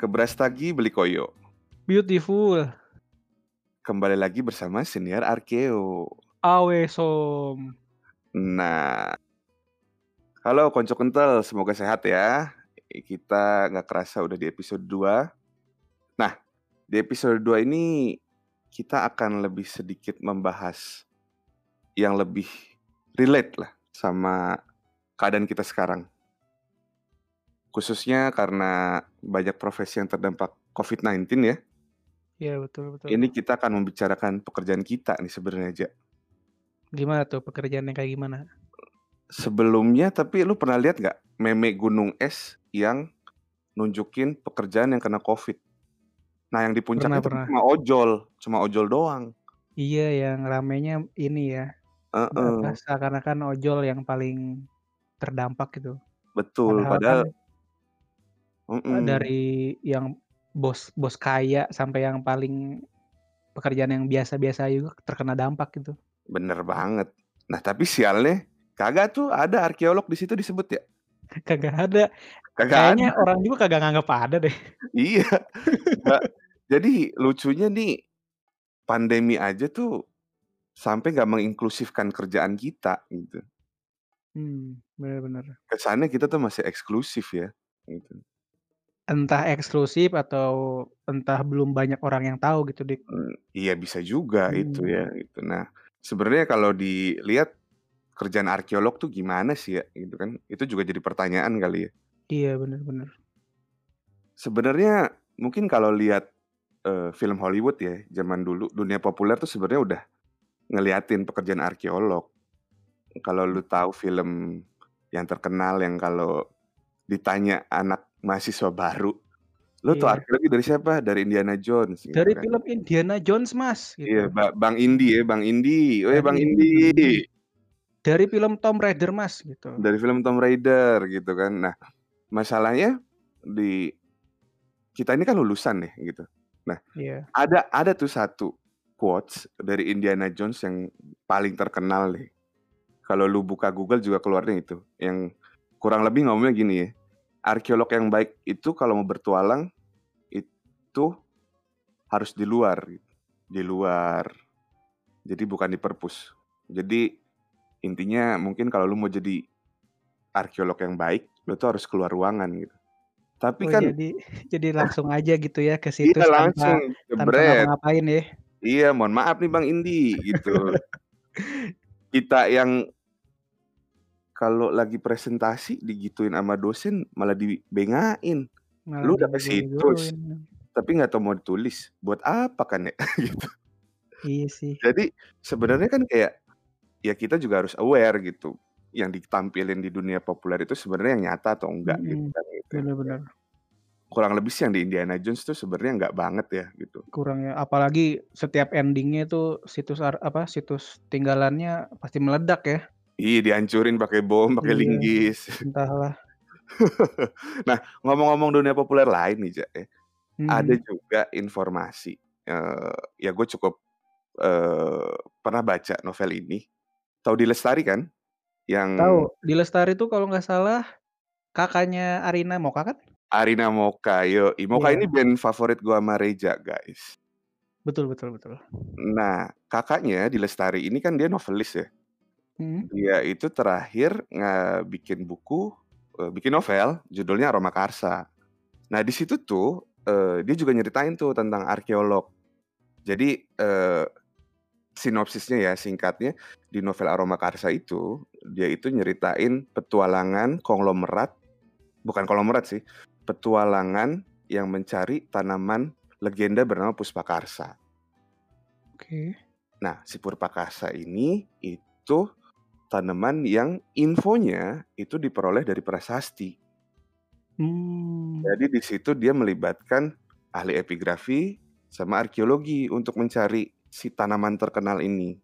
ke Brastagi beli koyo. Beautiful. Kembali lagi bersama senior Arkeo. Awe som. Nah, halo konco kental, semoga sehat ya. Kita nggak kerasa udah di episode 2. Nah, di episode 2 ini kita akan lebih sedikit membahas yang lebih relate lah sama keadaan kita sekarang. Khususnya karena banyak profesi yang terdampak COVID-19 ya. Iya betul betul. Ini kita akan membicarakan pekerjaan kita nih sebenarnya aja. Gimana tuh pekerjaan yang kayak gimana? Sebelumnya tapi lu pernah lihat nggak meme gunung es yang nunjukin pekerjaan yang kena COVID? Nah yang di puncak Pernah, itu pernah. cuma ojol, cuma ojol doang. Iya yang ramenya ini ya. Heeh, Apa seakan-akan ojol yang paling terdampak gitu. betul. Padahal Padahal, kan mm-mm, dari yang bos bos kaya sampai yang paling pekerjaan yang biasa-biasa juga terkena dampak gitu. bener banget. Nah tapi sialnya kagak tuh ada arkeolog di situ disebut ya? Kagak ada. Kagak ada. Kayaknya orang juga kagak nganggap ada deh. Iya. Nggak- jadi lucunya nih pandemi aja tuh sampai nggak menginklusifkan kerjaan kita gitu. Hmm, bener-bener. Kesannya kita tuh masih eksklusif ya. Gitu. Entah eksklusif atau entah belum banyak orang yang tahu gitu dik. Hmm, Iya bisa juga itu Hmm. ya. Gitu. Nah sebenarnya kalau dilihat kerjaan arkeolog tuh gimana sih ya gitu kan? Itu juga jadi pertanyaan kali ya. Iya bener-bener. Sebenarnya mungkin kalau lihat eh, film Hollywood ya zaman dulu dunia populer tuh sebenarnya udah ngeliatin pekerjaan arkeolog. Kalau lu tahu film yang terkenal yang kalau ditanya anak mahasiswa baru, lu tuh Iya. arkeologi dari siapa? Dari Indiana Jones. gitu Dari kan. film Indiana Jones mas. Iya, Gitu. Ba- Bang Indi ya, Bang Indi. Weh, Bang Indi. dari film Tomb Raider mas gitu. Dari film Tomb Raider gitu kan. Nah, masalahnya di kita ini kan lulusan nih gitu. Iya. Ada ada tuh satu quotes dari Indiana Jones yang paling terkenal nih. Kalau lu buka Google juga keluarnya itu. Yang kurang lebih ngomongnya gini ya. Arkeolog yang baik itu kalau mau bertualang itu harus di luar. Di luar. Jadi bukan di perpus. Jadi intinya mungkin kalau lu mau jadi arkeolog yang baik, lu tuh harus keluar ruangan gitu. Tapi Oh, kan jadi jadi langsung aja gitu ya ke situs iya tanpa langsung tanpa jebret. ngapa-ngapain ya. Iya, mohon maaf nih Bang Indi gitu. Kita yang kalau lagi presentasi digituin sama dosen malah dibengain. Malah Lu udah ke situs, tapi nggak tahu mau ditulis. Buat apa kan ya? gitu. Iya sih. Jadi sebenarnya kan kayak ya kita juga harus aware gitu. Yang ditampilin di dunia populer itu sebenarnya yang nyata atau enggak gitu Mm-mm. kan gitu. Bener-bener. Kurang lebih sih yang di Indiana Jones tuh sebenarnya nggak banget ya gitu. Kurang ya. Apalagi setiap endingnya tuh situs apa situs tinggalannya pasti meledak ya. Ih, dihancurin pakai bom, pakai Iya. linggis. Entahlah. nah, ngomong-ngomong dunia populer lain nih, Ja, ya. ada Hmm. juga informasi. eh, ya gue cukup eh, pernah baca novel ini. Tahu di Lestari kan? Yang Tahu di Lestari tuh kalau nggak salah kakaknya Arina Moka kan? Arina Moka. Yo, Moka Iya. ini band favorit gue sama Reja, guys. Betul betul betul. Nah, kakaknya di Lestari ini kan dia novelis ya. Hmm. Dia itu terakhir nggak bikin buku, eh, bikin novel, judulnya Aroma Karsa. Nah, di situ tuh eh, dia juga nyeritain tuh tentang arkeolog. Jadi eh, sinopsisnya ya singkatnya di novel Aroma Karsa itu dia itu nyeritain petualangan konglomerat, bukan konglomerat sih, petualangan yang mencari tanaman legenda bernama Puspakarsa. Oke. Nah, si Purpakarsa ini itu tanaman yang infonya itu diperoleh dari prasasti. Hmm. Jadi di situ dia melibatkan ahli epigrafi sama arkeologi untuk mencari si tanaman terkenal ini.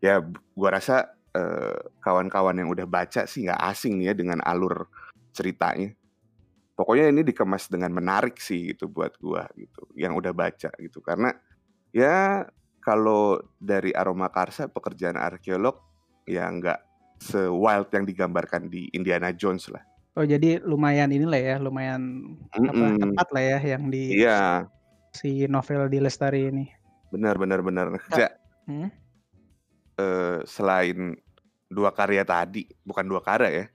Ya, gua rasa eh, kawan-kawan yang udah baca sih nggak asing nih ya dengan alur ceritanya. Pokoknya ini dikemas dengan menarik sih gitu buat gua gitu, yang udah baca gitu. Karena ya kalau dari aroma karsa pekerjaan arkeolog ya nggak se-wild yang digambarkan di Indiana Jones lah. Oh jadi lumayan inilah ya, lumayan apa, Mhm. tepat lah ya yang di Iya. si novel di Lestari ini. Benar benar benar. Ja mhm? Eee, selain 2 karya tadi, bukan 2 karya ya,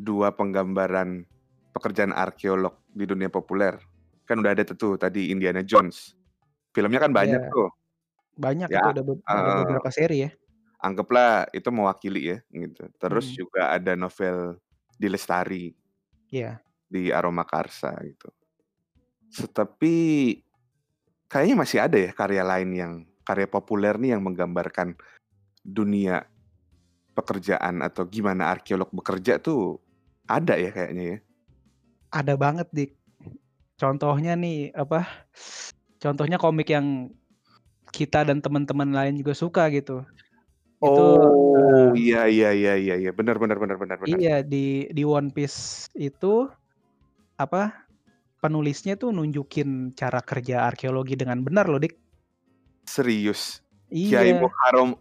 2 penggambaran pekerjaan arkeolog di dunia populer, kan udah ada tuh tadi Indiana Jones. Filmnya kan banyak Iya. tuh. Banyak Ya, itu ada be ada heeh. beberapa seri ya. Anggaplah itu mewakili ya, gitu. Terus Mhm. juga ada novel di Lestari. Iya. Di Aroma Karsa gitu. Se tapi kayaknya masih ada ya karya lain yang karya populer nih yang menggambarkan dunia pekerjaan atau gimana arkeolog bekerja tuh ada ya kayaknya ya? Ada banget, Dik. Contohnya nih, apa, contohnya komik yang kita dan teman-teman lain juga suka gitu. Itu, Oh, eee iya iya iya iya iya, benar benar benar benar benar. Iya, di di One Piece itu, apa, penulisnya tuh nunjukin cara kerja arkeologi dengan benar loh, Dik. Serius? Kiai Iya.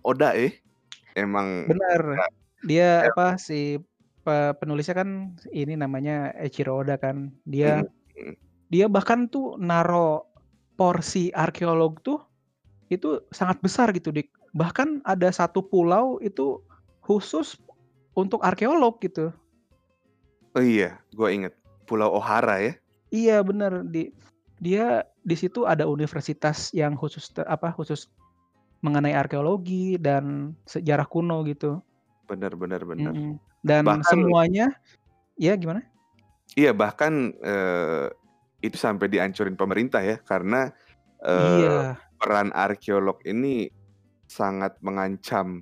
Oda eh? Emang Bener. ya Dia, ya apa, si pe penulisnya kan ini namanya Eiichiro Oda kan. Dia Mhm mhm. dia bahkan tuh naro porsi arkeolog tuh, itu sangat besar gitu, Dik. Bahkan ada satu pulau itu khusus untuk arkeolog gitu. Oh iya, gua inget. Pulau Ohara ya? Iya bener, di dia di situ ada universitas yang khusus apa, khusus mengenai arkeologi dan sejarah kuno gitu. Bener bener bener. Mhm, dan Bahkan semuanya ya gimana? Iya bahkan, eee, itu sampai dihancurin pemerintah ya karena, eee, Iya. peran arkeolog ini sangat mengancam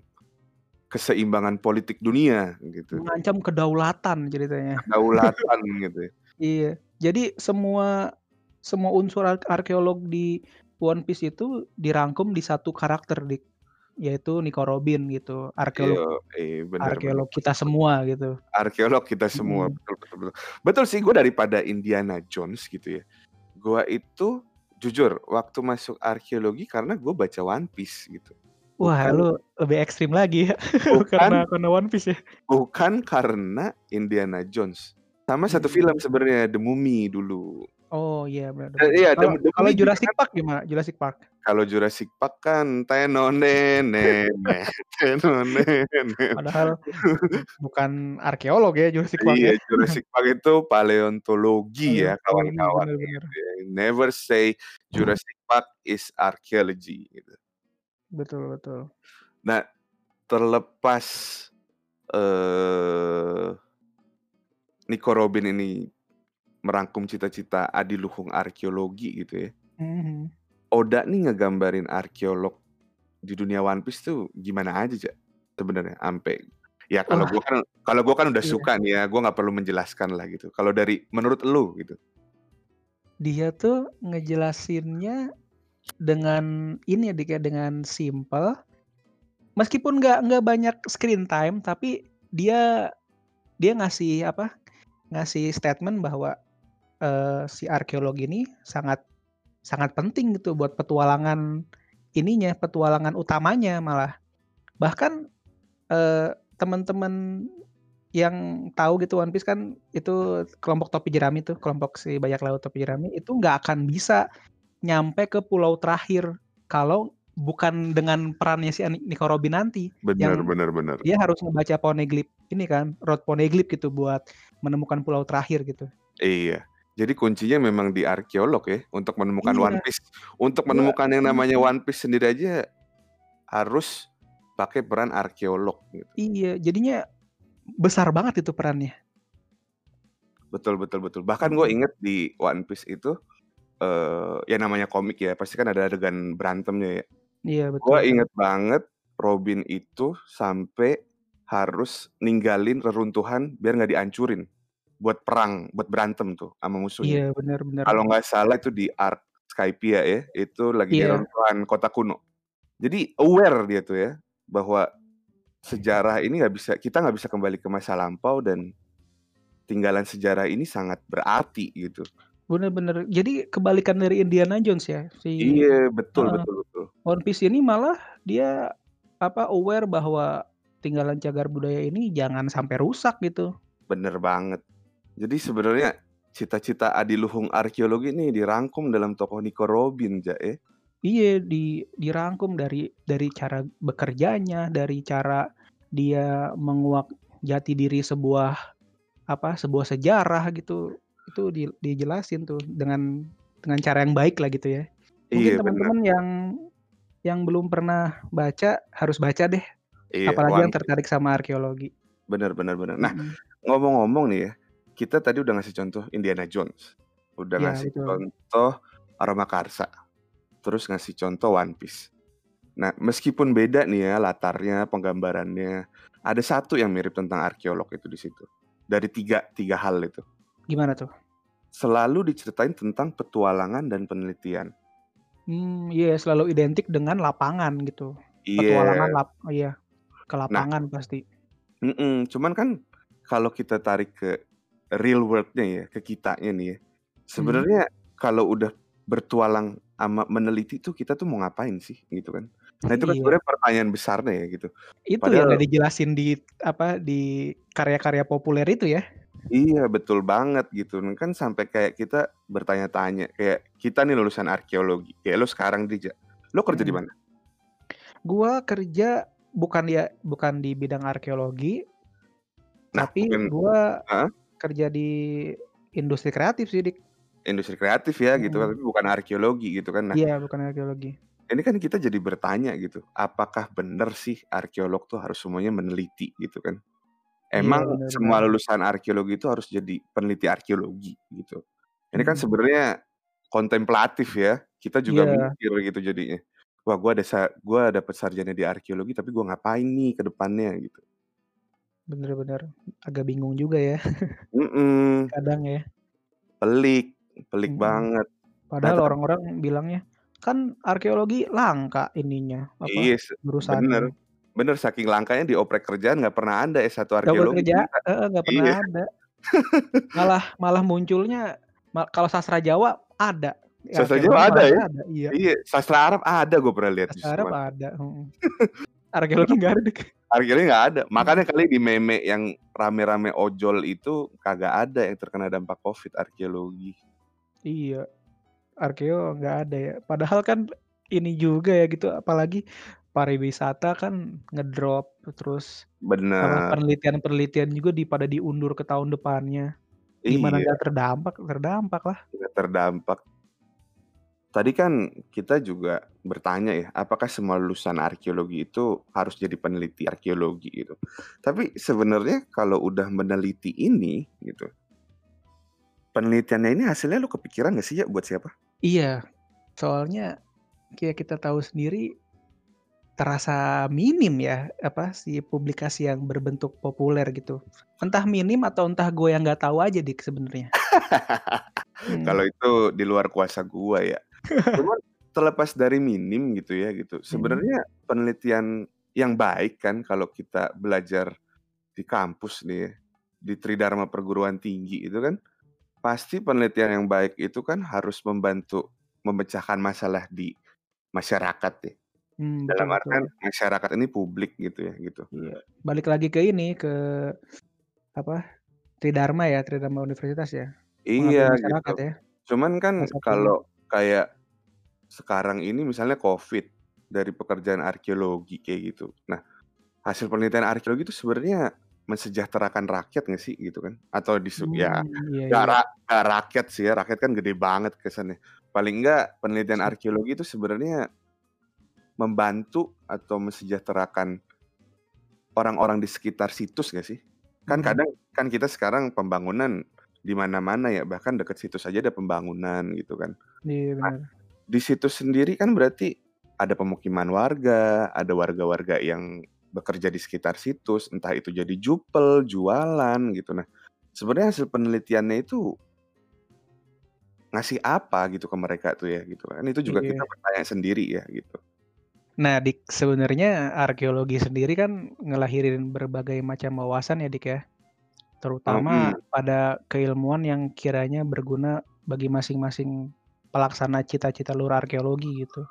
keseimbangan politik dunia gitu. Mengancam kedaulatan ceritanya. Kedaulatan gitu ya. Iya, jadi semua semua unsur ar arkeolog di One Piece itu dirangkum di satu karakter, Dik. Yaitu Nico Robin gitu, arkeolog Yoi, bener bener arkeolog kita bener bener. semua gitu. Arkeolog kita semua, Mhm. betul betul betul. Betul sih gua daripada Indiana Jones gitu ya, gua itu jujur waktu masuk arkeologi karena gua baca One Piece gitu. Wah, Bukan lu lebih ekstrim lagi ya karena bukan karena One Piece ya? bukan karena Indiana Jones. Sama satu Mhm. film sebenarnya, The Mummy dulu. Oh iya, Eh, bener. iya, Kalau The kalau Jurassic kan Park gimana? Jurassic Park? kalau Jurassic Park kan tenonene tenonene. Padahal bukan arkeolog ya Jurassic Park ya? Iya, Jurassic Park itu paleontologi ya kawan-kawan ya. Never say Jurassic Park is archaeology gitu. Betul betul. Nah, terlepas, eee Nico Robin ini merangkum cita-cita adiluhung arkeologi gitu ya. Mhm. Oda nih ngegambarin arkeolog di dunia One Piece tuh gimana aja, Ja, sebenarnya? Ampe ya kalau gua kan kalau gua kan udah Iya. suka nih ya, gua nggak perlu menjelaskan lah gitu. Kalau dari menurut elu gitu? Dia tuh ngejelasinnya dengan ini ya, ya, dengan simpel. Meskipun nggak nggak banyak screen time, tapi dia dia ngasih apa, ngasih statement bahwa, eee, si arkeolog ini sangat sangat penting gitu buat petualangan ininya, petualangan utamanya malah. Bahkan, eee, temen-temen yang tahu gitu One Piece kan itu kelompok topi jerami tuh, kelompok si bajak laut topi jerami, itu nggak akan bisa nyampe ke pulau terakhir kalau bukan dengan perannya si Nico Robin nanti. Bener Yang bener bener. dia harus ngebaca Poneglyph ini kan, Road Poneglyph gitu buat menemukan pulau terakhir gitu. Iya. Jadi kuncinya memang di arkeolog ya, untuk menemukan One Iya. Piece. Untuk Gua menemukan yang namanya. One Piece sendiri aja harus pakai peran arkeolog gitu. Iya, jadinya besar banget itu perannya. Betul betul betul. Bahkan gua Mhm. inget di One Piece itu, eee, ya namanya komik ya, pasti kan ada adegan berantemnya ya. Iya, betul Gua betul. inget banget Robin itu sampai harus ninggalin reruntuhan biar nggak dihancurin, buat perang, buat berantem tuh sama musuhnya. Iya, bener. Kalau nggak salah itu di Arc Skypiea ya, itu lagi di Iya. reruntuhan kota kuno. Jadi aware dia tuh ya, bahwa sejarah ini nggak bisa kita nggak bisa kembali ke masa lampau dan tinggalan sejarah ini sangat berarti gitu. Bener bener. Jadi kebalikan dari Indiana Jones ya, si Iya, betul heeh. betul betul. One Piece ini malah dia apa, aware bahwa tinggalan cagar budaya ini jangan sampai rusak gitu. Bener banget. Jadi sebenarnya cita-cita adiluhung arkeologi ini dirangkum dalam tokoh Nico Robin, ja eh. Iya, di dirangkum dari dari cara bekerjanya, dari cara dia menguak jati diri sebuah apa sebuah sejarah gitu itu di, dijelasin tuh dengan dengan cara yang baik lah gitu ya mungkin Iya teman-teman yang yang belum pernah baca harus baca deh Iya, apalagi yang One tertarik sama arkeologi Benar benar benar. Nah, ngomong-ngomong nih ya, kita tadi udah ngasih contoh Indiana Jones. Udah ya ngasih betul contoh Aroma Karsa. Terus ngasih contoh One Piece. Nah, meskipun beda nih ya latarnya, penggambarannya, ada satu yang mirip tentang arkeolog itu di situ. Dari tiga tiga hal itu. Gimana tuh Selalu diceritain tentang petualangan dan penelitian. hmm iya selalu identik dengan lapangan gitu Iya. petualangan lap oh, iya ke Nah, lapangan pasti mm-mm. cuman kan kalau kita tarik ke real world-nya ya, ke kitanya nih ya. Sebenarnya kalau udah bertualang sama meneliti tuh kita tuh mau ngapain sih gitu kan? Nah, itu kan iya sebenarnya pertanyaan besarnya ya gitu. itu yang Padahal nggak dijelasin di apa di karya-karya populer itu ya iya betul banget gitu. Kan sampai kayak kita bertanya-tanya kayak kita nih lulusan arkeologi. Kayak lo sekarang Dija. Lo kerja di Mm-mm. mana? Gua kerja bukan dia bukan di bidang arkeologi, Nah, tapi mungkin gua Heeh. kerja di industri kreatif sih, Dik. industri kreatif ya gitu kan, Mhm. tapi bukan arkeologi gitu kan. Nah, Iya, bukan arkeologi. ini kan kita jadi bertanya gitu, apakah benar sih arkeolog tuh harus semuanya meneliti gitu kan? Iya, Emang semua lulusan arkeologi itu harus jadi peneliti arkeologi gitu. Ini kan Mhm. sebenarnya kontemplatif ya. Kita juga Iya. mikir gitu jadinya. Wah, gua ada gua dapet sarjana di arkeologi tapi gua ngapain nih ke depannya gitu. Bener bener. Agak bingung juga ya Mhm. kadang ya. Pelik, pelik Mhm. banget. Nah, Padahal orang-orang bilangnya, "Kan arkeologi langka ininya, apa, Iya, se bener. Jurusannya." Bener, saking langkanya di oprek kerjaan nggak pernah ada S1 Double arkeologi kerja ternyata. heeh, nggak pernah Iya. ada. Malah malah munculnya ma kalau sastra Jawa ada, Sastra arkeologi Jawa ada ya? ada. Iya. Iya, sastra Arab ada gue pernah lihat Sastra Arab malah. ada, mhm. Arkeologi nggak ada. Arkeologi nggak ada. Mhm. Makanya kali di meme yang rame-rame ojol itu kagak ada yang terkena dampak Covid arkeologi. Iya. Arkeo nggak ada ya. Padahal kan ini juga ya gitu, apalagi pariwisata kan ngedrop, terus apa, Bener. penelitian-penelitian juga di pada diundur ke tahun depannya. Gimana Iya. terdampak? Terdampak lah. Nggak terdampak. Tadi kan kita juga bertanya ya, apakah semua lulusan arkeologi itu harus jadi peneliti arkeologi gitu. Tapi sebenarnya kalau udah meneliti ini gitu, penelitiannya ini hasilnya lu kepikiran gak sih ya buat siapa? Iya. Soalnya kayak kita tahu sendiri terasa minim ya apa si publikasi yang berbentuk populer gitu. Entah minim atau entah gue yang nggak tahu aja dik sebenarnya. Hmm. Kalau itu di luar kuasa gua ya. Cuman terlepas dari minim gitu ya gitu. Mhm. Sebenarnya penelitian yang baik kan kalau kita belajar di kampus nih ya, di Tridharma Perguruan Tinggi itu kan pasti penelitian yang baik itu kan harus membantu memecahkan masalah di masyarakat ya. Hmm, Dalam betul artian betul. masyarakat ini publik gitu ya gitu. Iya. Balik lagi ke ini ke apa? Tridharma ya, Tridharma Universitas ya. Iya masyarakat gitu. ya. Cuman kan kalau kayak sekarang ini misalnya Covid dari pekerjaan arkeologi kayak gitu. Nah, hasil penelitian arkeologi itu sebenarnya mensejahterakan rakyat nggak sih gitu kan? Atau di ya Hmm, iya nggak iya. ra- rakyat sih ya, rakyat kan gede banget kesannya. Paling nggak penelitian Sih. arkeologi itu sebenarnya membantu atau mensejahterakan orang-orang di sekitar situs nggak sih? Kan Mhm. kadang kan kita sekarang pembangunan di mana-mana ya, bahkan deket situs aja ada pembangunan gitu kan. Iya Nah, benar. di situs sendiri kan berarti ada pemukiman warga, ada warga-warga yang bekerja di sekitar situs, entah itu jadi jupel, jualan gitu. Nah, sebenarnya hasil penelitiannya itu ngasih apa gitu ke mereka tuh ya gitu kan. Itu juga kita Iya. bertanya sendiri ya gitu. Nah, Dik, sebenarnya arkeologi sendiri kan ngelahirin berbagai macam wawasan ya, Dik ya. Terutama Mhm. pada keilmuan yang kiranya berguna bagi masing-masing pelaksana cita-cita luar arkeologi gitu.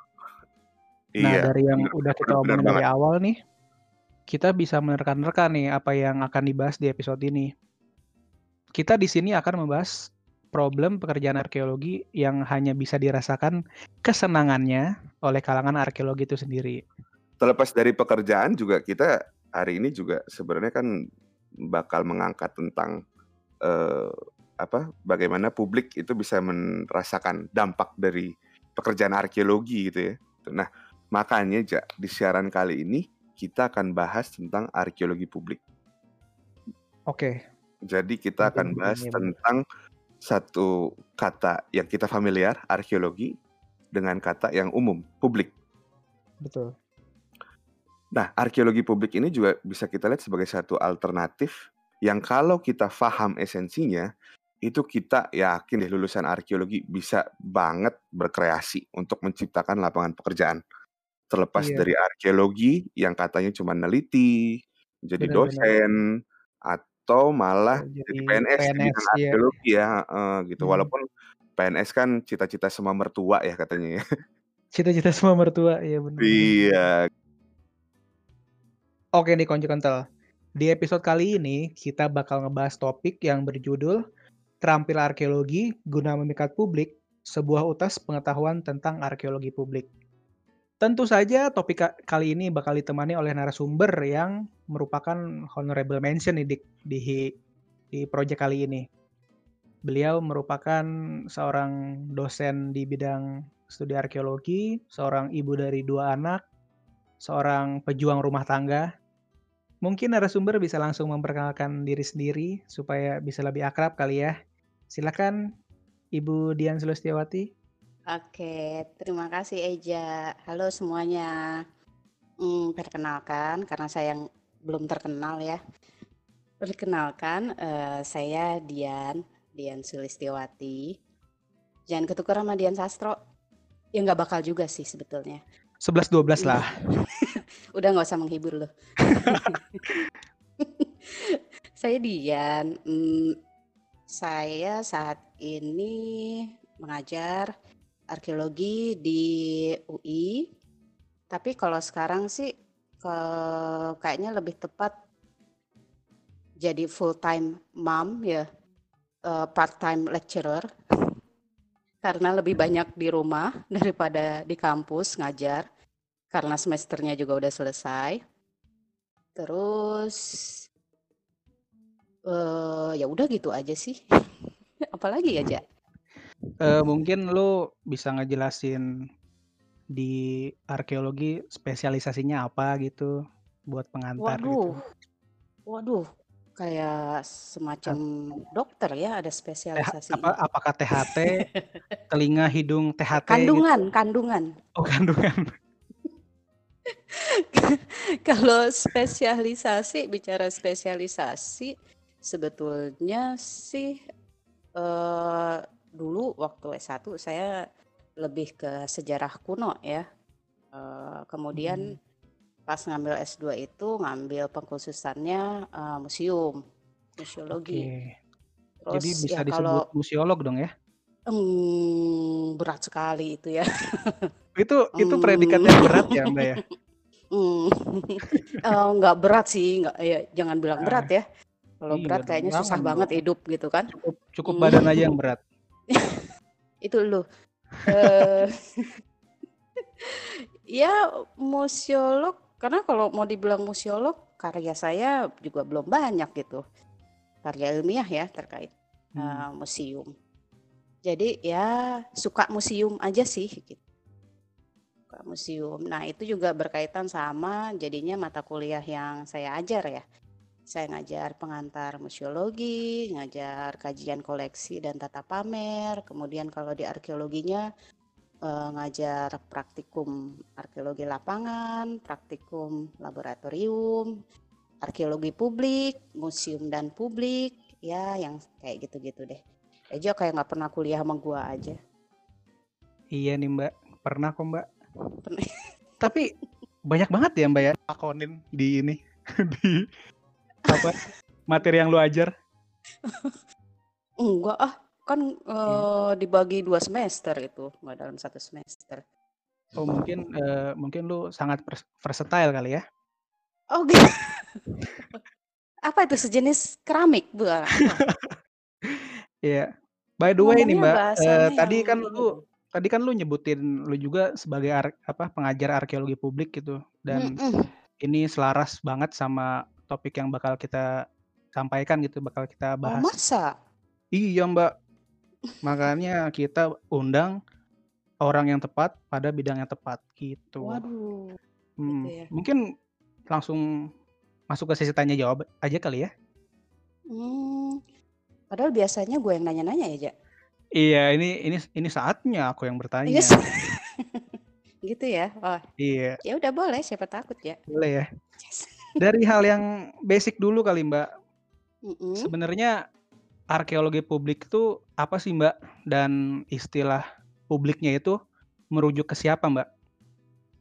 Nah, Iya, dari yang bener udah kita omongin banget. dari awal nih, kita bisa menerka-nerka nih apa yang akan dibahas di episode ini. kita di sini akan membahas problem pekerjaan arkeologi yang hanya bisa dirasakan kesenangannya oleh kalangan arkeologi itu sendiri. Terlepas dari pekerjaan juga kita hari ini juga sebenarnya kan bakal mengangkat tentang uh, apa bagaimana publik itu bisa merasakan dampak dari pekerjaan arkeologi gitu ya. Nah, makanya ja, di siaran kali ini kita akan bahas tentang arkeologi publik. Oke. Jadi kita akan bahas tentang satu kata yang kita familiar, arkeologi, dengan kata yang umum, publik. Betul. Nah, arkeologi publik ini juga bisa kita lihat sebagai satu alternatif yang kalau kita paham esensinya, itu kita yakin deh lulusan arkeologi bisa banget berkreasi untuk menciptakan lapangan pekerjaan. Terlepas iya. dari arkeologi yang katanya cuma neliti, jadi benar, dosen, benar atau malah jadi, jadi PNS, PNS di bidang iya. arkeologi ya, uh, gitu. Hmm. Walaupun PNS kan cita-cita semua mertua ya katanya ya. Cita-cita semua mertua, iya benar. Iya. Oke nih konco kental. Di episode kali ini kita bakal ngebahas topik yang berjudul Terampil Arkeologi Guna Memikat Publik, sebuah utas pengetahuan tentang arkeologi publik. Tentu saja topik kali ini bakal ditemani oleh narasumber yang merupakan honorable mention di di di proyek kali ini. Beliau merupakan seorang dosen di bidang studi arkeologi, seorang ibu dari dua anak, seorang pejuang rumah tangga. Mungkin narasumber bisa langsung memperkenalkan diri sendiri supaya bisa lebih akrab kali ya. Silakan Ibu Dian Sulustiawati. Oke, terima kasih Eja. Halo semuanya. Hmm, perkenalkan, karena saya yang belum terkenal ya. Perkenalkan, uh, saya Dian, Dian Sulistiawati. Jangan ketukar sama Dian Sastro. Ya nggak bakal juga sih sebetulnya. 11-12 lah. Udah nggak usah menghibur loh. saya Dian. Hmm, saya saat ini mengajar arkeologi di UI. Tapi kalau sekarang sih ke, kayaknya lebih tepat jadi full time mom ya, uh, eh, part time lecturer. Karena lebih banyak di rumah daripada di kampus ngajar. Karena semesternya juga udah selesai. Terus uh, ya udah gitu aja sih. Apalagi ya, Jak? Uh, mungkin lu bisa ngejelasin di arkeologi spesialisasinya apa gitu buat pengantar gitu. Waduh. Waduh, kayak semacam dokter ya ada spesialisasi. apa apakah THT, telinga, hidung, THT Kandungan, gitu? kandungan. Oh, kandungan. Kalau spesialisasi, bicara spesialisasi, sebetulnya sih uh, dulu waktu S1 saya lebih ke sejarah kuno ya. Uh, kemudian hmm. pas ngambil S2 itu ngambil pengkhususannya uh, museum, museologi. Okay. Terus Jadi bisa ya disebut kalau, museolog dong ya? Um, berat sekali itu ya. itu itu predikatnya berat ya Mbak ya? Hmm. uh, nggak berat sih, nggak ya jangan bilang berat ya. Kalau iya, berat kayaknya susah banget hidup gitu kan. Cukup cukup badan aja yang berat. Itu lu. uh, ya museolog karena kalau mau dibilang museolog karya saya juga belum banyak gitu. Karya ilmiah ya terkait hmm. uh, museum. Jadi ya suka museum aja sih gitu. Suka museum. Nah, itu juga berkaitan sama jadinya mata kuliah yang saya ajar ya saya ngajar pengantar museologi, ngajar kajian koleksi dan tata pamer. Kemudian kalau di arkeologinya eh, ngajar praktikum arkeologi lapangan, praktikum laboratorium, arkeologi publik, museum dan publik, ya yang kayak gitu-gitu deh. Ejo kayak nggak pernah kuliah sama gua aja. Iya nih mbak, pernah kok mbak. Pernah. Tapi banyak banget ya mbak ya akonin di ini di apa materi yang lu ajar? Enggak ah, kan uh, dibagi dua semester itu, nggak dalam satu semester. Oh mungkin uh, mungkin lu sangat versatile kali ya? Oh gitu. apa itu sejenis keramik bu? Iya. By the way nih, Ngomongnya Mbak, eee, bahasanya tadi kan ini lu loh. tadi kan lu nyebutin lu juga sebagai ar apa, pengajar arkeologi publik gitu, dan Mhm. ini selaras banget sama topik yang bakal kita sampaikan gitu, bakal kita Oh, bahas. masa? Iya, Mbak. Makanya kita undang orang yang tepat pada bidang yang tepat, gitu. Waduh, gitu Hmm, ya. mungkin langsung masuk ke sesi tanya jawab aja kali ya? Mmm, padahal biasanya gue yang nanya-nanya ya, Ja? Iya, ini ini ini saatnya aku yang Iya bertanya. sih. Gitu ya? Oh, Iya. ya udah boleh, siapa takut ya. Boleh ya? Yes. Dari hal yang basic dulu kali, Mbak. Mhm. Sebenarnya arkeologi publik itu apa sih, Mbak? Dan istilah publiknya itu merujuk ke siapa, Mbak?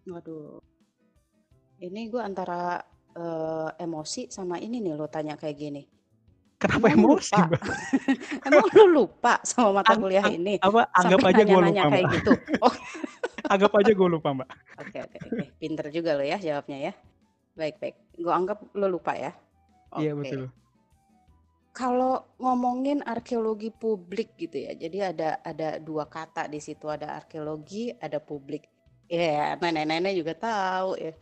Waduh. Ini gue antara, eee, emosi sama ini nih lo tanya kayak gini. Kenapa Emang emosi, lupa? Mbak? Emang lu lupa sama mata kuliah ang ini? apa, anggap Sampai aja nanya-nanya lupa, kayak Mbak. gitu? Oh. Anggap aja gua lupa, Mbak. Oke oke oke, pinter juga lo ya jawabnya ya. Baik baik, gue anggap lo lupa ya. Iya, betul. Kalau ngomongin arkeologi publik gitu ya, jadi ada ada 2 kata di situ, ada arkeologi, ada publik. Ya, nenek-nenek juga tahu ya.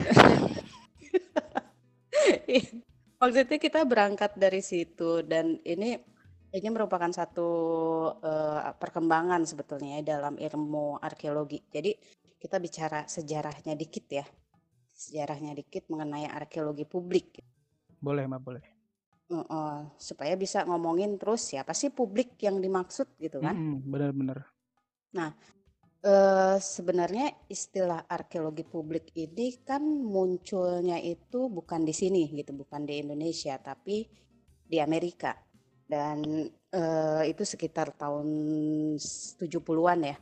Maksudnya kita berangkat dari situ dan ini ini merupakan satu, eee, perkembangan sebetulnya ya dalam ilmu arkeologi. Jadi kita bicara sejarahnya dikit ya, sejarahnya dikit mengenai arkeologi publik. Boleh, Mbak, boleh. Heeh, supaya bisa ngomongin terus siapa sih publik yang dimaksud gitu kan. Bener bener. Nah, eee, sebenarnya istilah arkeologi publik ini kan munculnya itu bukan di sini gitu, bukan di Indonesia, tapi di Amerika. Dan, eee, itu sekitar tahun s 70-an ya,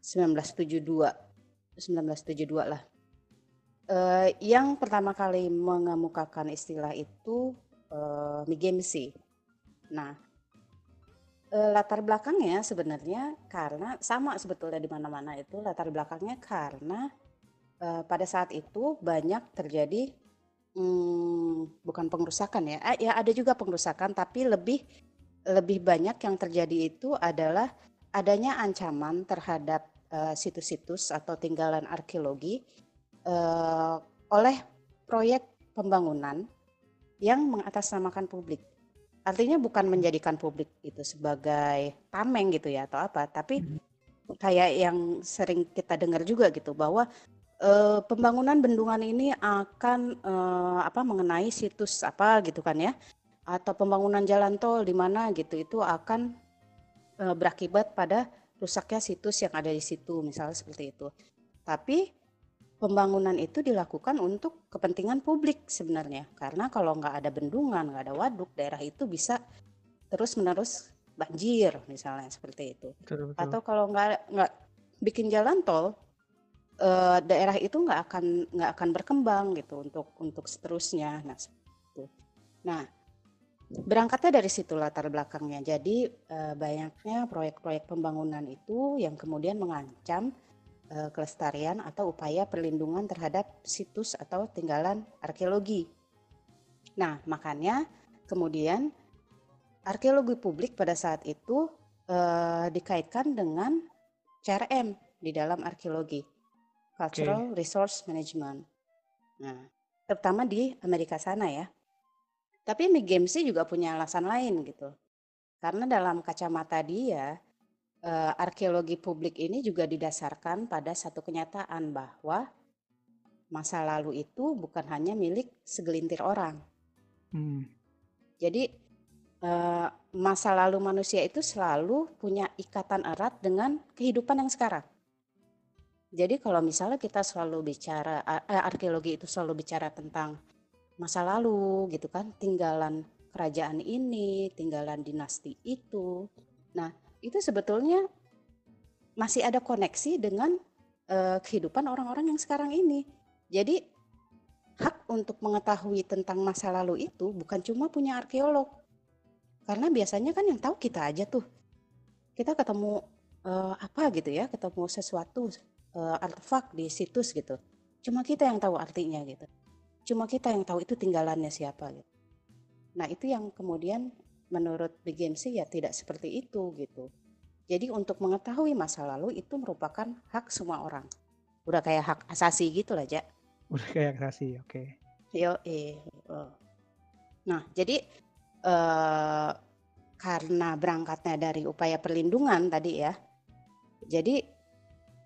1972, 1972 lah. Eee, yang pertama kali mengemukakan istilah itu, eee, McKinsey. Nah, eee, latar belakangnya sebenarnya karena sama sebetulnya di mana-mana itu latar belakangnya karena, eee, pada saat itu banyak terjadi, mmm, bukan pengerusakan ya, ya ada juga pengerusakan tapi lebih lebih banyak yang terjadi itu adalah adanya ancaman terhadap, eee, situs-situs atau tinggalan arkeologi, eee, oleh proyek pembangunan yang mengatasnamakan publik. Artinya bukan menjadikan publik itu sebagai tameng gitu ya atau apa, tapi kayak yang sering kita dengar juga gitu bahwa, eee, pembangunan bendungan ini akan, eee, apa, mengenai situs apa gitu kan ya, atau pembangunan jalan tol di mana gitu, itu akan, eee, berakibat pada rusaknya situs yang ada di situ, misalnya seperti itu. Tapi pembangunan itu dilakukan untuk kepentingan publik sebenarnya, karena kalau nggak ada bendungan, nggak ada waduk, daerah itu bisa terus-menerus banjir misalnya seperti itu. Betul betul. Atau kalau nggak nggak bikin jalan tol, eee, daerah itu nggak akan nggak akan berkembang gitu untuk untuk seterusnya. Nah, itu. Nah, berangkatnya dari situ latar belakangnya. Jadi, eee, banyaknya proyek-proyek pembangunan itu yang kemudian mengancam, eee, kelestarian atau upaya perlindungan terhadap situs atau tinggalan arkeologi. Nah, makanya kemudian arkeologi publik pada saat itu, eee, dikaitkan dengan CRM di dalam arkeologi. Cultural Resource Management. Nah, terutama di Amerika sana ya. Tapi McKinsey juga punya alasan lain gitu. Karena dalam kacamata dia, eee, arkeologi publik ini juga didasarkan pada satu kenyataan bahwa masa lalu itu bukan hanya milik segelintir orang. Mmm. Jadi, eee, masa lalu manusia itu selalu punya ikatan erat dengan kehidupan yang sekarang. Jadi kalau misalnya kita selalu bicara eee, arkeologi itu selalu bicara tentang masa lalu gitu kan, tinggalan kerajaan ini, tinggalan dinasti itu. Nah, itu sebetulnya masih ada koneksi dengan, eee, kehidupan orang-orang yang sekarang ini. Jadi, hak untuk mengetahui tentang masa lalu itu bukan cuma punya arkeolog. Karena biasanya kan yang tahu kita aja tuh. Kita ketemu, eee, apa gitu ya, ketemu sesuatu, eee, artefak di situs gitu. Cuma kita yang tahu artinya gitu. Cuma kita yang tahu itu tinggalannya siapa gitu. Nah, itu yang kemudian menurut BGMC ya tidak seperti itu gitu. Jadi untuk mengetahui masa lalu itu merupakan hak semua orang. Udah kayak hak asasi gitu lah, Ja. Udah kayak asasi, oke. Okay. Yo, eh. Nah, jadi eh, karena berangkatnya dari upaya perlindungan tadi ya. Jadi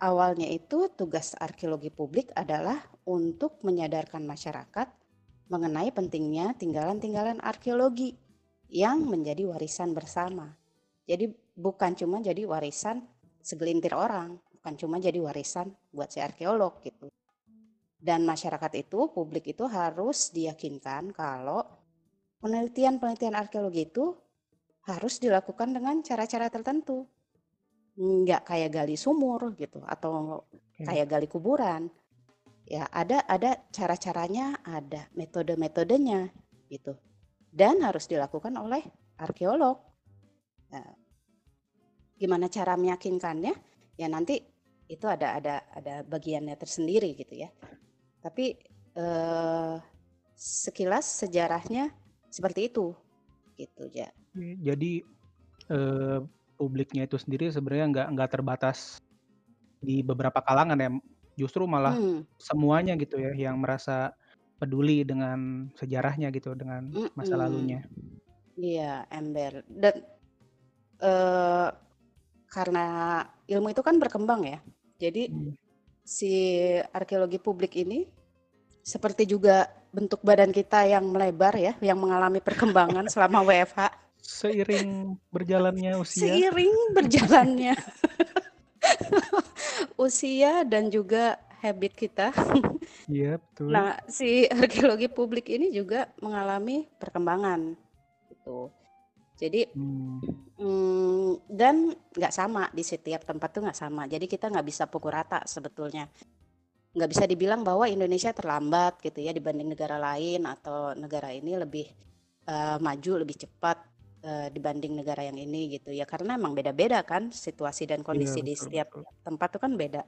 awalnya itu tugas arkeologi publik adalah untuk menyadarkan masyarakat mengenai pentingnya tinggalan-tinggalan arkeologi yang menjadi warisan bersama. Jadi bukan cuma jadi warisan segelintir orang, bukan cuma jadi warisan buat si arkeolog gitu. Dan masyarakat itu, publik itu harus diyakinkan kalau penelitian-penelitian arkeologi itu harus dilakukan dengan cara-cara tertentu. Nggak kayak gali sumur gitu atau kayak gali kuburan ya ada ada cara-caranya, ada metode-metodenya gitu. Dan harus dilakukan oleh arkeolog. Nah, gimana cara meyakinkannya? Ya nanti itu ada ada ada bagiannya tersendiri gitu ya. Tapi eh, sekilas sejarahnya seperti itu gitu ya. Jadi eh, publiknya itu sendiri sebenarnya nggak nggak terbatas di beberapa kalangan ya Justru malah hmm. semuanya gitu ya yang merasa peduli dengan sejarahnya gitu, dengan masa lalunya. Iya, ember. Dan uh, karena ilmu itu kan berkembang ya. Jadi hmm. si arkeologi publik ini seperti juga bentuk badan kita yang melebar ya, yang mengalami perkembangan selama WFH. Seiring berjalannya usia. Seiring berjalannya usia dan juga habit kita. Iya, betul. Nah, si arkeologi publik ini juga mengalami perkembangan gitu. Jadi hmm. Hmm, dan nggak sama di setiap tempat tuh nggak sama. Jadi kita nggak bisa pukul rata sebetulnya. Nggak bisa dibilang bahwa Indonesia terlambat gitu ya dibanding negara lain atau negara ini lebih uh, maju lebih cepat uh, dibanding negara yang ini gitu ya karena emang beda-beda kan situasi dan kondisi iya, di setiap betul. tempat itu kan beda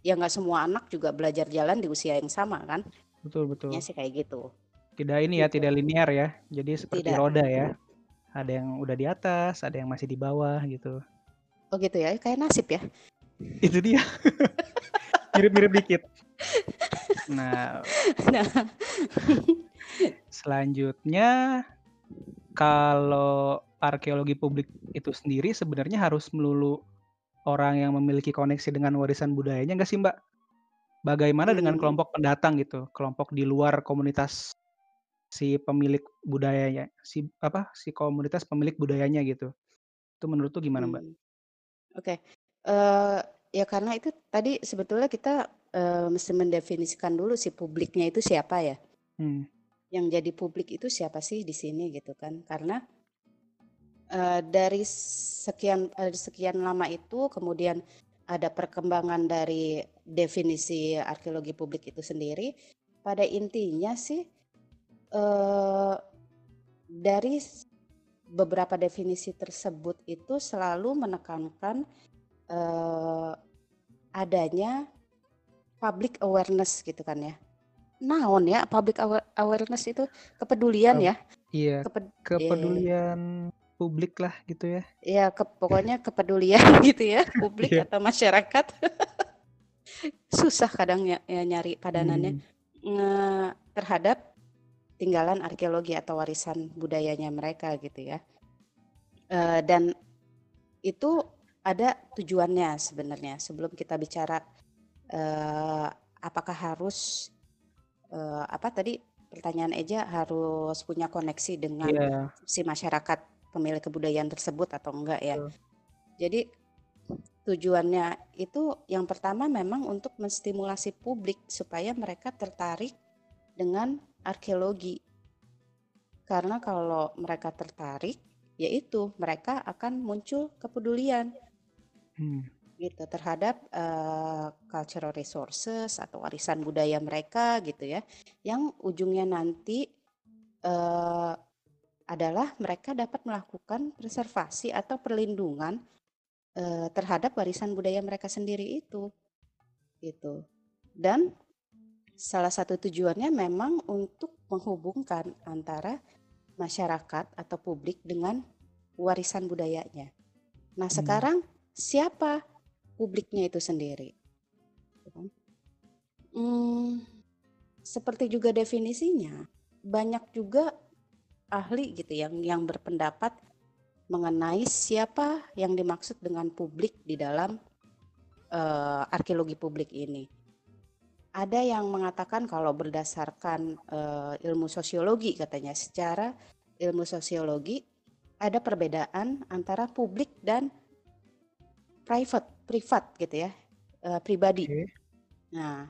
ya nggak semua anak juga belajar jalan di usia yang sama kan? Betul betul. Ya sih kayak gitu. Tidak ini ya gitu. tidak linear ya. Jadi seperti tidak. roda ya. Ada yang udah di atas ada yang masih di bawah gitu. Oh gitu ya. Kayak nasib ya. Itu dia. Mirip-mirip dikit. Nah, nah. selanjutnya kalau arkeologi publik itu sendiri sebenarnya harus melulu orang yang memiliki koneksi dengan warisan budayanya nggak sih Mbak? Bagaimana dengan hmm. kelompok pendatang gitu, kelompok di luar komunitas si pemilik budayanya, si apa si komunitas pemilik budayanya gitu. Itu menurut tuh gimana Mbak? Hmm. Oke, uh, ya karena itu tadi sebetulnya kita uh, mesti mendefinisikan dulu si publiknya itu siapa ya. Hmm yang jadi publik itu siapa sih di sini gitu kan karena uh, dari sekian uh, sekian lama itu kemudian ada perkembangan dari definisi arkeologi publik itu sendiri pada intinya sih uh, dari beberapa definisi tersebut itu selalu menekankan uh, adanya public awareness gitu kan ya naon ya public awareness itu kepedulian ya iya Keped kepedulian. Publik lah gitu ya Iya ke pokoknya kepedulian gitu ya publik yeah. atau masyarakat susah kadang ya, ya nyari padanannya hmm. terhadap tinggalan arkeologi atau warisan budayanya mereka gitu ya uh, dan itu ada tujuannya sebenarnya sebelum kita bicara uh, apakah harus uh, apa tadi pertanyaan Eja harus punya koneksi dengan yeah. si masyarakat pemilik kebudayaan tersebut atau enggak ya. Jadi tujuannya itu yang pertama memang untuk menstimulasi publik supaya mereka tertarik dengan arkeologi. Karena kalau mereka tertarik, yaitu mereka akan muncul kepedulian. Hmm gitu terhadap uh, cultural resources atau warisan budaya mereka gitu ya yang ujungnya nanti uh, adalah mereka dapat melakukan preservasi atau perlindungan uh, terhadap warisan budaya mereka sendiri itu gitu dan salah satu tujuannya memang untuk menghubungkan antara masyarakat atau publik dengan warisan budayanya. Nah, Hmm. sekarang siapa publiknya itu sendiri? Hmm, seperti juga definisinya, banyak juga ahli gitu yang yang berpendapat mengenai siapa yang dimaksud dengan publik di dalam eh, arkeologi publik ini. Ada yang mengatakan kalau berdasarkan eh, ilmu sosiologi katanya secara ilmu sosiologi ada perbedaan antara publik dan private, privat gitu ya, eh, pribadi. Oke. Nah,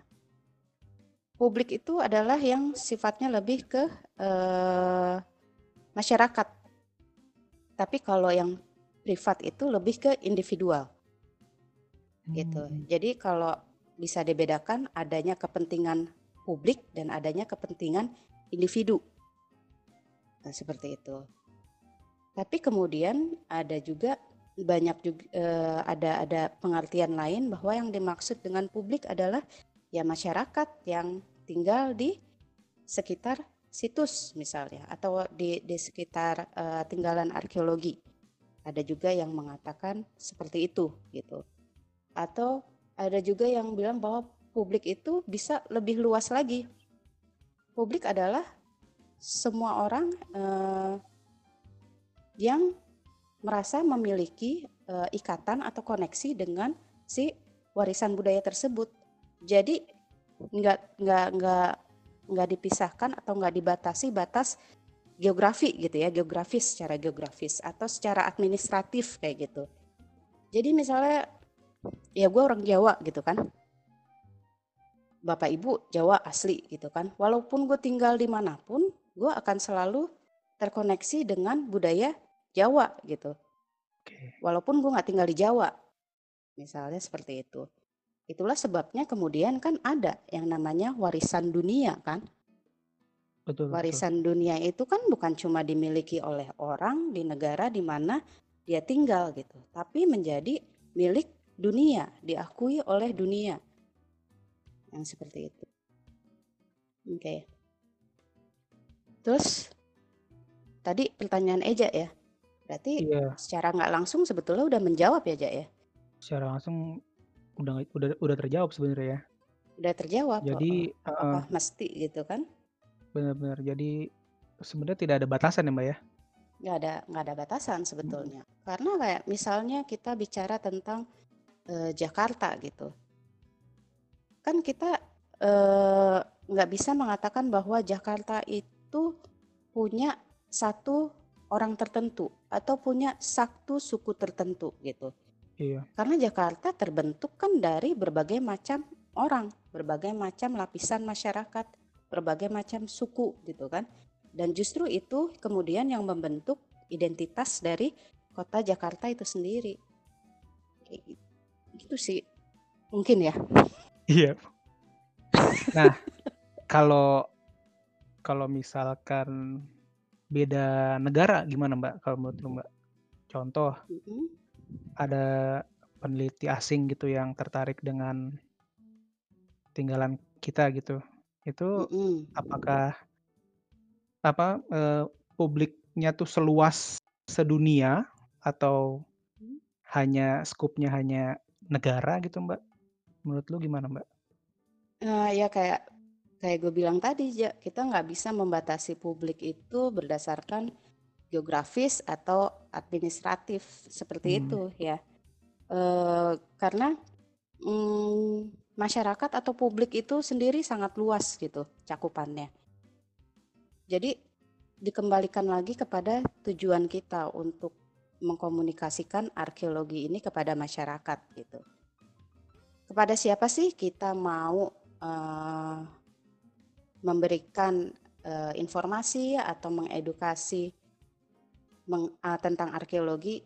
publik itu adalah yang sifatnya lebih ke eh, masyarakat. Tapi kalau yang privat itu lebih ke individual gitu. Hmm. Jadi kalau bisa dibedakan adanya kepentingan publik dan adanya kepentingan individu. Nah, seperti itu. Tapi kemudian ada juga banyak juga eh, ada ada pengertian lain bahwa yang dimaksud dengan publik adalah ya masyarakat yang tinggal di sekitar situs misalnya atau di di sekitar eh, tinggalan arkeologi. Ada juga yang mengatakan seperti itu gitu. Atau ada juga yang bilang bahwa publik itu bisa lebih luas lagi. Publik adalah semua orang eh, yang merasa memiliki eh, ikatan atau koneksi dengan si warisan budaya tersebut. Jadi nggak nggak nggak nggak dipisahkan atau nggak dibatasi batas geografi gitu ya, geografis secara geografis atau secara administratif kayak gitu. Jadi misalnya ya gue orang Jawa gitu kan, bapak ibu Jawa asli gitu kan. Walaupun gue tinggal di mana pun, gue akan selalu terkoneksi dengan budaya Jawa gitu. Walaupun gue nggak tinggal di Jawa, misalnya seperti itu. Itulah sebabnya kemudian kan ada yang namanya warisan dunia kan. Betul, betul. Warisan dunia itu kan bukan cuma dimiliki oleh orang di negara di mana dia tinggal gitu, tapi menjadi milik dunia, diakui oleh dunia. Yang seperti itu. Oke. Terus tadi pertanyaan Eja ya. Berarti Iya, secara nggak langsung sebetulnya udah menjawab ya, Ja ya? secara langsung udah udah udah terjawab sebenarnya ya. Udah terjawab. Jadi, oh, heeh, Apa mesti gitu kan? benar-benar. Jadi sebenarnya tidak ada batasan ya, Mbak ya? nggak ada nggak ada batasan sebetulnya karena kayak misalnya kita bicara tentang eh, Jakarta gitu kan kita eh, nggak bisa mengatakan bahwa Jakarta itu punya satu orang tertentu atau punya satu suku tertentu gitu Iya. karena Jakarta terbentuk kan dari berbagai macam orang berbagai macam lapisan masyarakat berbagai macam suku gitu kan dan justru itu kemudian yang membentuk identitas dari kota Jakarta itu sendiri. Kayak gitu, gitu sih. Mungkin ya. Iya. Nah, kalau kalau misalkan beda negara gimana, Mbak? Kalau menurut Mbak? Contoh, Mm-mm. Ada peneliti asing gitu yang tertarik dengan tinggalan kita gitu. Itu Mm-mm. apakah apa eh, publiknya tuh seluas sedunia atau Hmm. hanya skupnya hanya negara gitu, Mbak? Menurut lu gimana, Mbak? Nah, ya kayak kayak gue bilang tadi, Ja, kita nggak bisa membatasi publik itu berdasarkan geografis atau administratif seperti Hmm. itu ya. Eh, karena mm, masyarakat atau publik itu sendiri sangat luas gitu cakupannya. Jadi dikembalikan lagi kepada tujuan kita untuk mengkomunikasikan arkeologi ini kepada masyarakat gitu. Kepada siapa sih kita mau eh, memberikan eh, informasi atau mengedukasi meng- eh, tentang arkeologi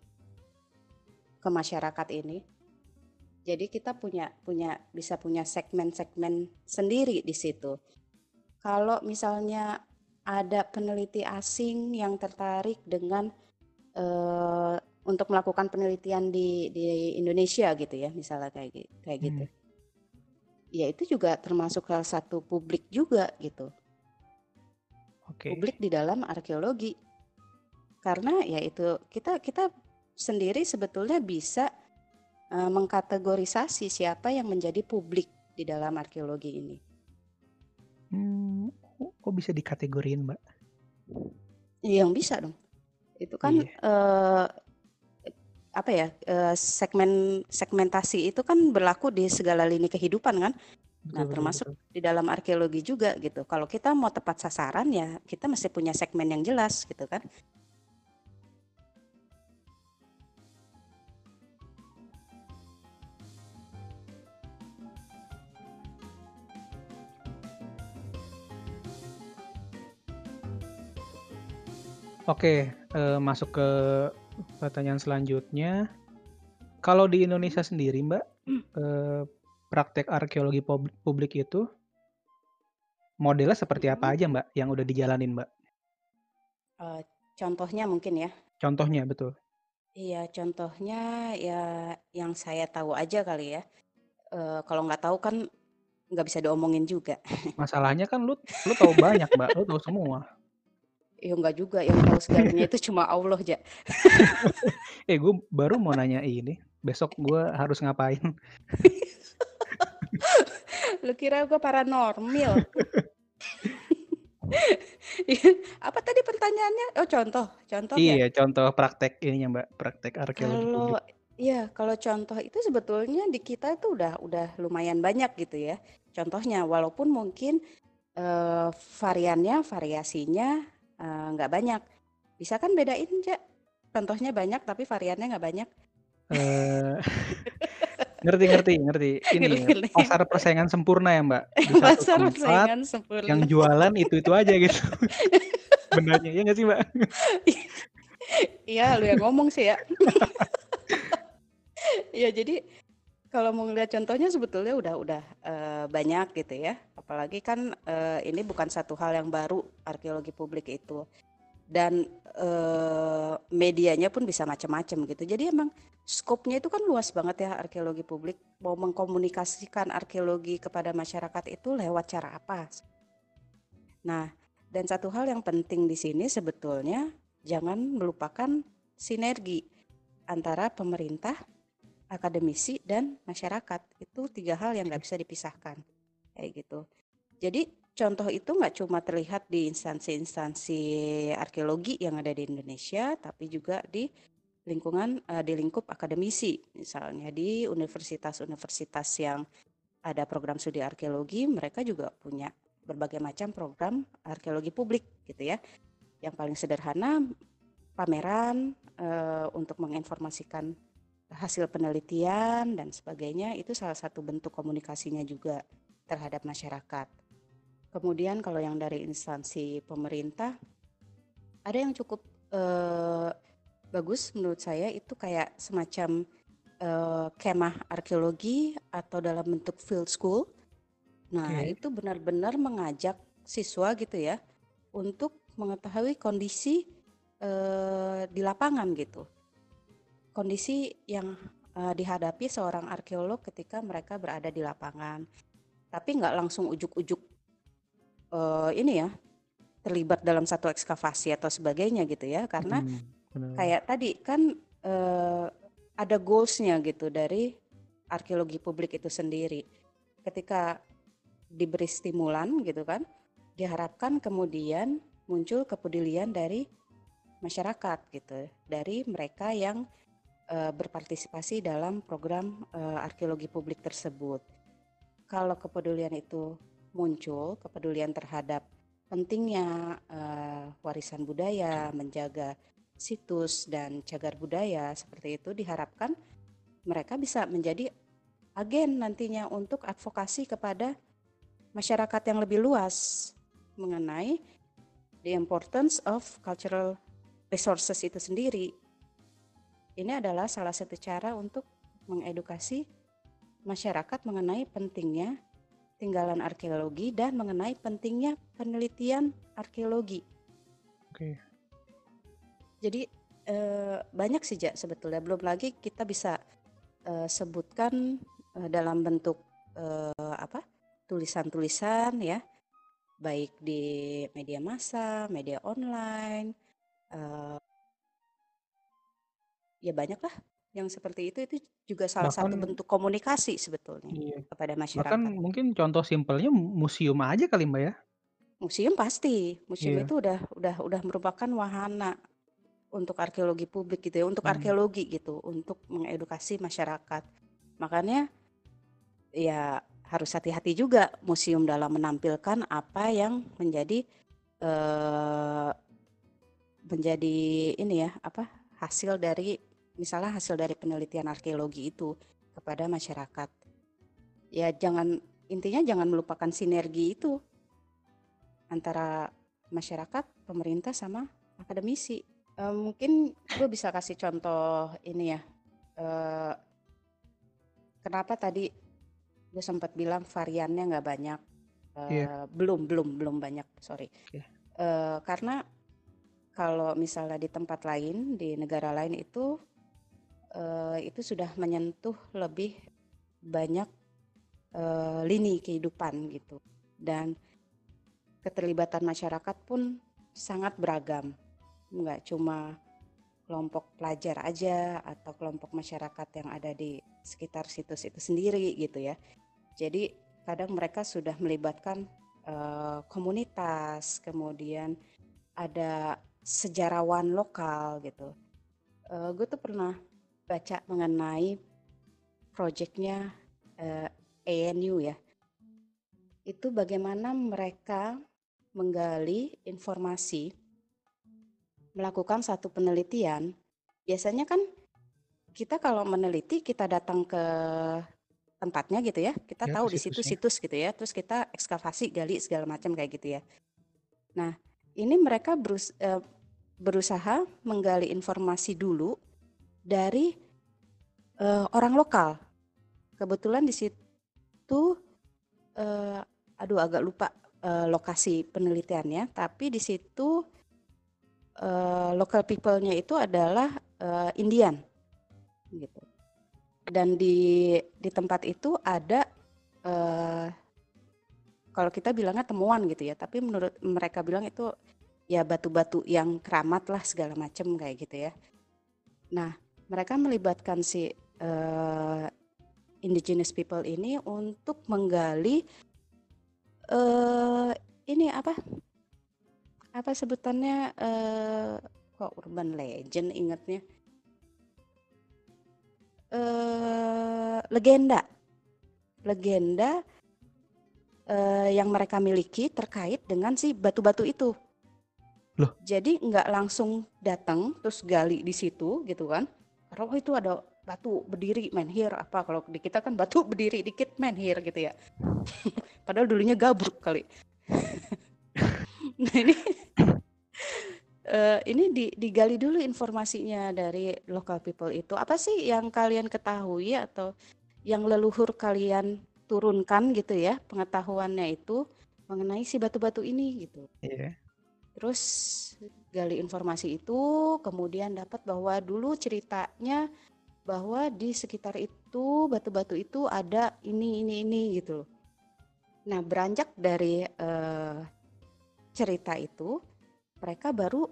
ke masyarakat ini? Jadi kita punya punya bisa punya segmen-segmen sendiri di situ. Kalau misalnya ada peneliti asing yang tertarik dengan eh, untuk melakukan penelitian di di Indonesia gitu ya, misalnya kayak kayak Hmm. gitu. Ya itu juga termasuk salah satu publik juga gitu. Oke. Publik di dalam arkeologi. Karena ya itu kita kita sendiri sebetulnya bisa uh, mengkategorisasi siapa yang menjadi publik di dalam arkeologi ini. Hmm, kok bisa dikategoriin, Mbak? Yang bisa dong. Itu kan iya. uh, apa ya uh, segmen segmentasi itu kan berlaku di segala lini kehidupan kan. Nah, termasuk betul. di dalam arkeologi juga gitu. Kalau kita mau tepat sasaran ya kita mesti punya segmen yang jelas gitu kan. Oke, uh, masuk ke pertanyaan selanjutnya. Kalau di Indonesia sendiri, Mbak, uh, praktek arkeologi publik itu modelnya seperti apa aja, Mbak, yang udah dijalanin, Mbak? Uh, contohnya mungkin ya? Contohnya, betul. Iya, contohnya ya yang saya tahu aja kali ya. Uh, kalau nggak tahu kan nggak bisa diomongin juga. Masalahnya kan lu lu tahu banyak, Mbak, lu tahu semua. Ya enggak juga, yang tahu segalanya itu cuma Allah, Ja. Eh, gue baru mau nanya ini, besok gue harus ngapain? Lu kira gue paranormal? Apa tadi pertanyaannya? Oh, contoh, contoh ya? Iya, contoh praktek ininya, Mbak, praktek arkeologi Kalau iya, kalau contoh itu sebetulnya di kita itu udah udah lumayan banyak gitu ya, contohnya. Walaupun mungkin, uh, variannya, variasinya Eh, nggak banyak. Bisa kan bedain, Ja? Contohnya banyak tapi variannya nggak banyak. Uh, ngerti ngerti ngerti. Ini ngerti, pasar persaingan sempurna ya, Mbak? Di pasar persaingan sempurna. Yang jualan itu-itu aja gitu. Benarnya, ya nggak sih, Mbak? Iya, lu yang ngomong sih ya. Iya, jadi kalau mau ngeliat contohnya sebetulnya udah udah uh, banyak gitu ya. Apalagi kan uh, ini bukan satu hal yang baru arkeologi publik itu. Dan uh, medianya pun bisa macam-macam gitu. Jadi emang skopnya itu kan luas banget ya arkeologi publik. Mau mengkomunikasikan arkeologi kepada masyarakat itu lewat cara apa? Nah, dan satu hal yang penting di sini sebetulnya jangan melupakan sinergi antara pemerintah akademisi dan masyarakat. Itu tiga hal yang nggak bisa dipisahkan. Kayak gitu. Jadi contoh itu nggak cuma terlihat di instansi-instansi arkeologi yang ada di Indonesia tapi juga di lingkungan uh, di lingkup akademisi. Misalnya di universitas-universitas yang ada program studi arkeologi mereka juga punya berbagai macam program arkeologi publik gitu ya. Yang paling sederhana pameran uh, untuk menginformasikan hasil penelitian dan sebagainya itu salah satu bentuk komunikasinya juga terhadap masyarakat. Kemudian kalau yang dari instansi pemerintah ada yang cukup eh, bagus menurut saya itu kayak semacam eh, kemah arkeologi atau dalam bentuk field school. Nah, okay. itu benar-benar mengajak siswa gitu ya untuk mengetahui kondisi eh, di lapangan gitu kondisi yang uh, dihadapi seorang arkeolog ketika mereka berada di lapangan. Tapi nggak langsung ujuk-ujuk uh, ini ya terlibat dalam satu ekskavasi atau sebagainya gitu ya, karena hmm, kayak tadi kan uh, ada goalsnya gitu dari arkeologi publik itu sendiri. Ketika diberi stimulan gitu kan, diharapkan kemudian muncul kepedulian dari masyarakat gitu, dari mereka yang uh, berpartisipasi dalam program uh, arkeologi publik tersebut. Kalau kepedulian itu muncul, kepedulian terhadap pentingnya uh, warisan budaya, menjaga situs dan cagar budaya seperti itu diharapkan mereka bisa menjadi agen nantinya untuk advokasi kepada masyarakat yang lebih luas mengenai the importance of cultural resources itu sendiri ini adalah salah satu cara untuk mengedukasi masyarakat mengenai pentingnya tinggalan arkeologi dan mengenai pentingnya penelitian arkeologi. Oke. Jadi eh, banyak sih Jak sebetulnya. Belum lagi kita bisa eh, sebutkan eh, dalam bentuk eh, apa tulisan-tulisan ya, baik di media massa, media online, eh, ya banyak lah yang seperti itu itu juga salah satu Bahkan bentuk komunikasi sebetulnya Iya. kepada Bahkan masyarakat. mungkin contoh simpelnya museum aja kali, Mbak, ya? Museum pasti, museum Iya. itu udah udah udah merupakan wahana untuk arkeologi publik gitu ya, untuk Hmm. arkeologi gitu, untuk mengedukasi masyarakat. Makanya ya harus hati-hati juga museum dalam menampilkan apa yang menjadi eh menjadi ini ya, apa hasil dari misalnya hasil dari penelitian arkeologi itu kepada masyarakat. Ya jangan intinya jangan melupakan sinergi itu antara masyarakat, pemerintah sama akademisi. Eh, mungkin gue bisa kasih contoh ini ya. eh, kenapa tadi gue sempat bilang variannya nggak banyak. Eh, Iya. belum belum belum banyak, sorry. Oke. Eh, karena kalau misalnya di tempat lain, di negara lain itu eh, itu sudah menyentuh lebih banyak eh, lini kehidupan gitu. Dan keterlibatan masyarakat pun sangat beragam. Nggak cuma kelompok pelajar aja atau kelompok masyarakat yang ada di sekitar situs itu sendiri gitu ya. Jadi kadang mereka sudah melibatkan eh, komunitas, kemudian ada sejarawan lokal gitu. Eh, gue tuh pernah baca mengenai proyeknya eh, ANU ya. Itu bagaimana mereka menggali informasi, melakukan satu penelitian. Biasanya kan kita kalau meneliti kita datang ke tempatnya gitu ya, kita Ya, tahu di situ situs gitu ya, terus kita ekskavasi, gali segala macam kayak gitu ya. Nah, ini mereka berus- eh, berusaha menggali informasi dulu dari eh, orang lokal. Kebetulan di situ, eh, aduh agak lupa eh, lokasi penelitiannya, tapi di situ eh, local people-nya itu adalah eh, Indian, gitu. Dan di di tempat itu ada eh, kalau kita bilangnya temuan gitu ya, tapi menurut mereka bilang itu ya batu-batu yang keramat lah segala macam kayak gitu ya. Nah, mereka melibatkan si eh, indigenous people ini untuk menggali eh ini apa? Apa sebutannya eh kok urban legend ingatnya? eh legenda. Legenda eh, yang mereka miliki terkait dengan si batu-batu itu. Loh? Jadi nggak langsung datang terus gali di situ gitu kan. Oh itu ada batu berdiri main here apa kalau di kita kan batu berdiri dikit main here gitu ya. Padahal dulunya gabruk kali. nah ini eh, ini di- digali dulu informasinya dari local people itu. Apa sih yang kalian ketahui atau yang leluhur kalian turunkan gitu ya pengetahuannya itu mengenai si batu-batu ini gitu. Iya. Terus gali informasi itu, kemudian dapat bahwa dulu ceritanya bahwa di sekitar itu batu-batu itu ada ini ini ini gitu loh. Nah, beranjak dari eh, cerita itu, mereka baru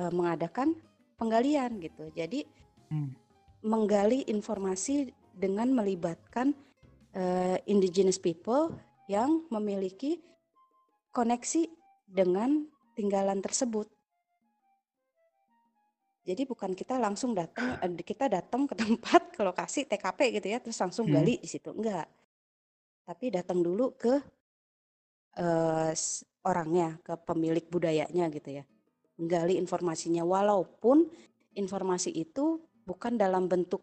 eh, mengadakan penggalian gitu. Jadi Hmm. menggali informasi dengan melibatkan eh, indigenous people yang memiliki koneksi dengan tinggalan tersebut. Jadi bukan kita langsung datang, eh, kita datang ke tempat ke lokasi TKP gitu ya, terus langsung Hmm. gali di situ. Enggak. Tapi datang dulu ke eh, s- orangnya, ke pemilik budayanya gitu ya. Menggali informasinya walaupun informasi itu bukan dalam bentuk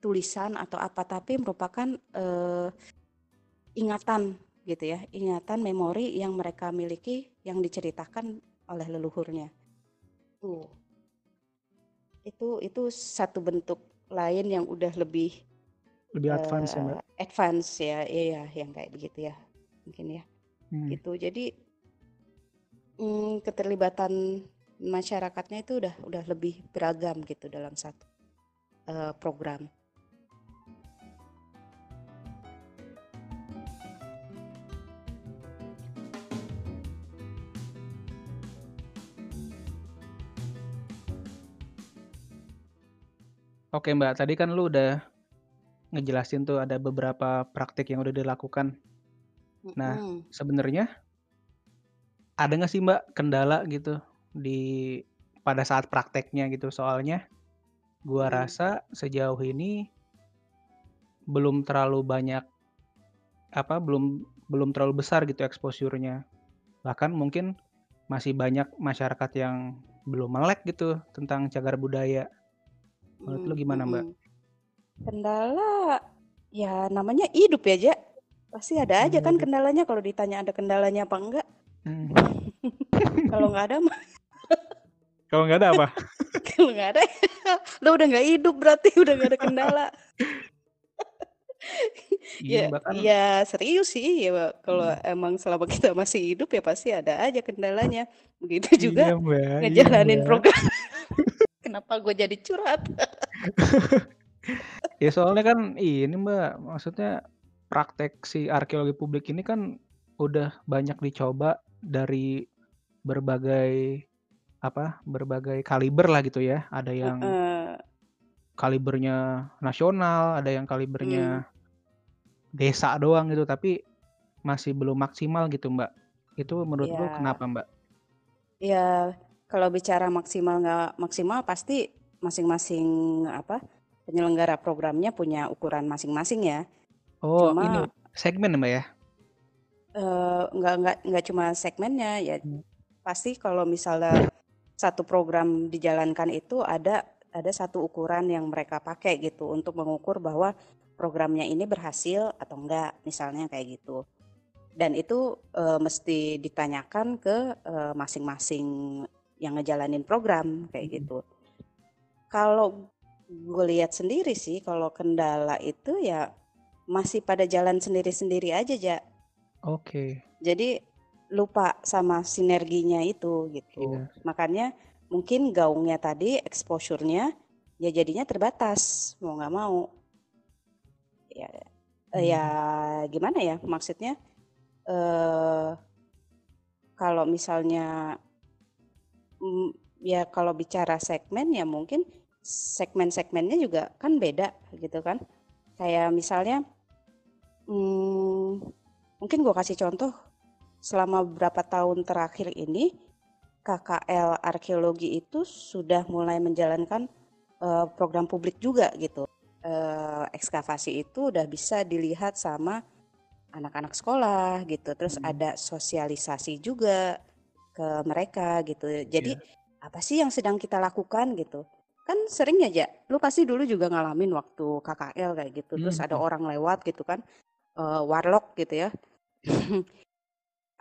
tulisan atau apa tapi merupakan eh, ingatan gitu ya, ingatan memori yang mereka miliki yang diceritakan oleh leluhurnya. Tuh. Itu itu satu bentuk lain yang udah lebih Lebih advance ya, Mbak. eh, advance ya, iya yang kayak begitu ya. Mungkin ya Hmm. gitu. Jadi mm, keterlibatan masyarakatnya itu udah udah lebih beragam gitu dalam satu eh, program. Oke Mbak, tadi kan lu udah ngejelasin tuh ada beberapa praktik yang udah dilakukan. Nah, Mhm. sebenarnya ada nggak sih Mbak kendala gitu di pada saat prakteknya gitu? Soalnya gua Mhm. rasa sejauh ini belum terlalu banyak apa, belum belum terlalu besar gitu exposure-nya. Bahkan mungkin masih banyak masyarakat yang belum melek gitu tentang cagar budaya. Menurut lu Mmm, gimana, Mbak? Kendala, ya namanya hidup ya, Ja. Pasti ada aja Iya kan kendalanya kalau ditanya ada kendalanya apa enggak. Mhm. Kalau nggak ada mah Kalau nggak ada apa? kalau nggak ada lu udah nggak hidup berarti udah nggak ada kendala. Iya, Ya ya serius sih ya kalau Mhm. emang selama kita masih hidup ya pasti ada aja kendalanya. Begitu juga Iya, Mbak, iya, ngejalanin Mbak. program. Kenapa gue jadi curhat? Ya soalnya kan ini Mbak, maksudnya praktek si arkeologi publik ini kan udah banyak dicoba dari berbagai apa, berbagai kaliber lah gitu ya. Ada yang kalibernya nasional, ada yang kalibernya desa doang gitu, tapi masih belum maksimal gitu, Mbak. Itu menurut lu Ya. kenapa, Mbak? Ya, kalau bicara maksimal nggak maksimal pasti masing-masing apa, penyelenggara programnya punya ukuran masing-masing ya. Oh, ini Cuma segmen ya, Mbak, ya? eee, nggak nggak nggak cuma segmennya, ya Mmm. pasti kalau misalnya satu program dijalankan itu ada ada satu ukuran yang mereka pakai gitu untuk mengukur bahwa programnya ini berhasil atau enggak, misalnya kayak gitu. Dan itu, eee, mesti ditanyakan ke, eee, masing-masing yang ngejalanin program, kayak Mhm. gitu. Kalau gue lihat sendiri sih, kalau kendala itu ya masih pada jalan sendiri-sendiri aja, Ja. Oke. Jadi lupa sama sinerginya itu, gitu. Iya. Makanya mungkin gaungnya tadi, exposure-nya, ya jadinya terbatas, mau nggak mau. Ya, eee, ya Mmm. gimana ya, maksudnya, eee kalau misalnya ya kalau bicara segmen ya mungkin segmen-segmennya juga kan beda gitu kan. Kayak misalnya, mmm, mungkin gue kasih contoh, selama beberapa tahun terakhir ini, KKL arkeologi itu sudah mulai menjalankan, eee, program publik juga gitu. Eee, ekskavasi itu udah bisa dilihat sama anak-anak sekolah gitu, terus Mhm. ada sosialisasi juga ke mereka gitu. Jadi, Iya. apa sih yang sedang kita lakukan gitu. Kan sering ya, Ja, lu pasti dulu juga ngalamin waktu KKL kayak gitu, terus ada Mhm. orang lewat gitu kan, eee, warlock gitu ya.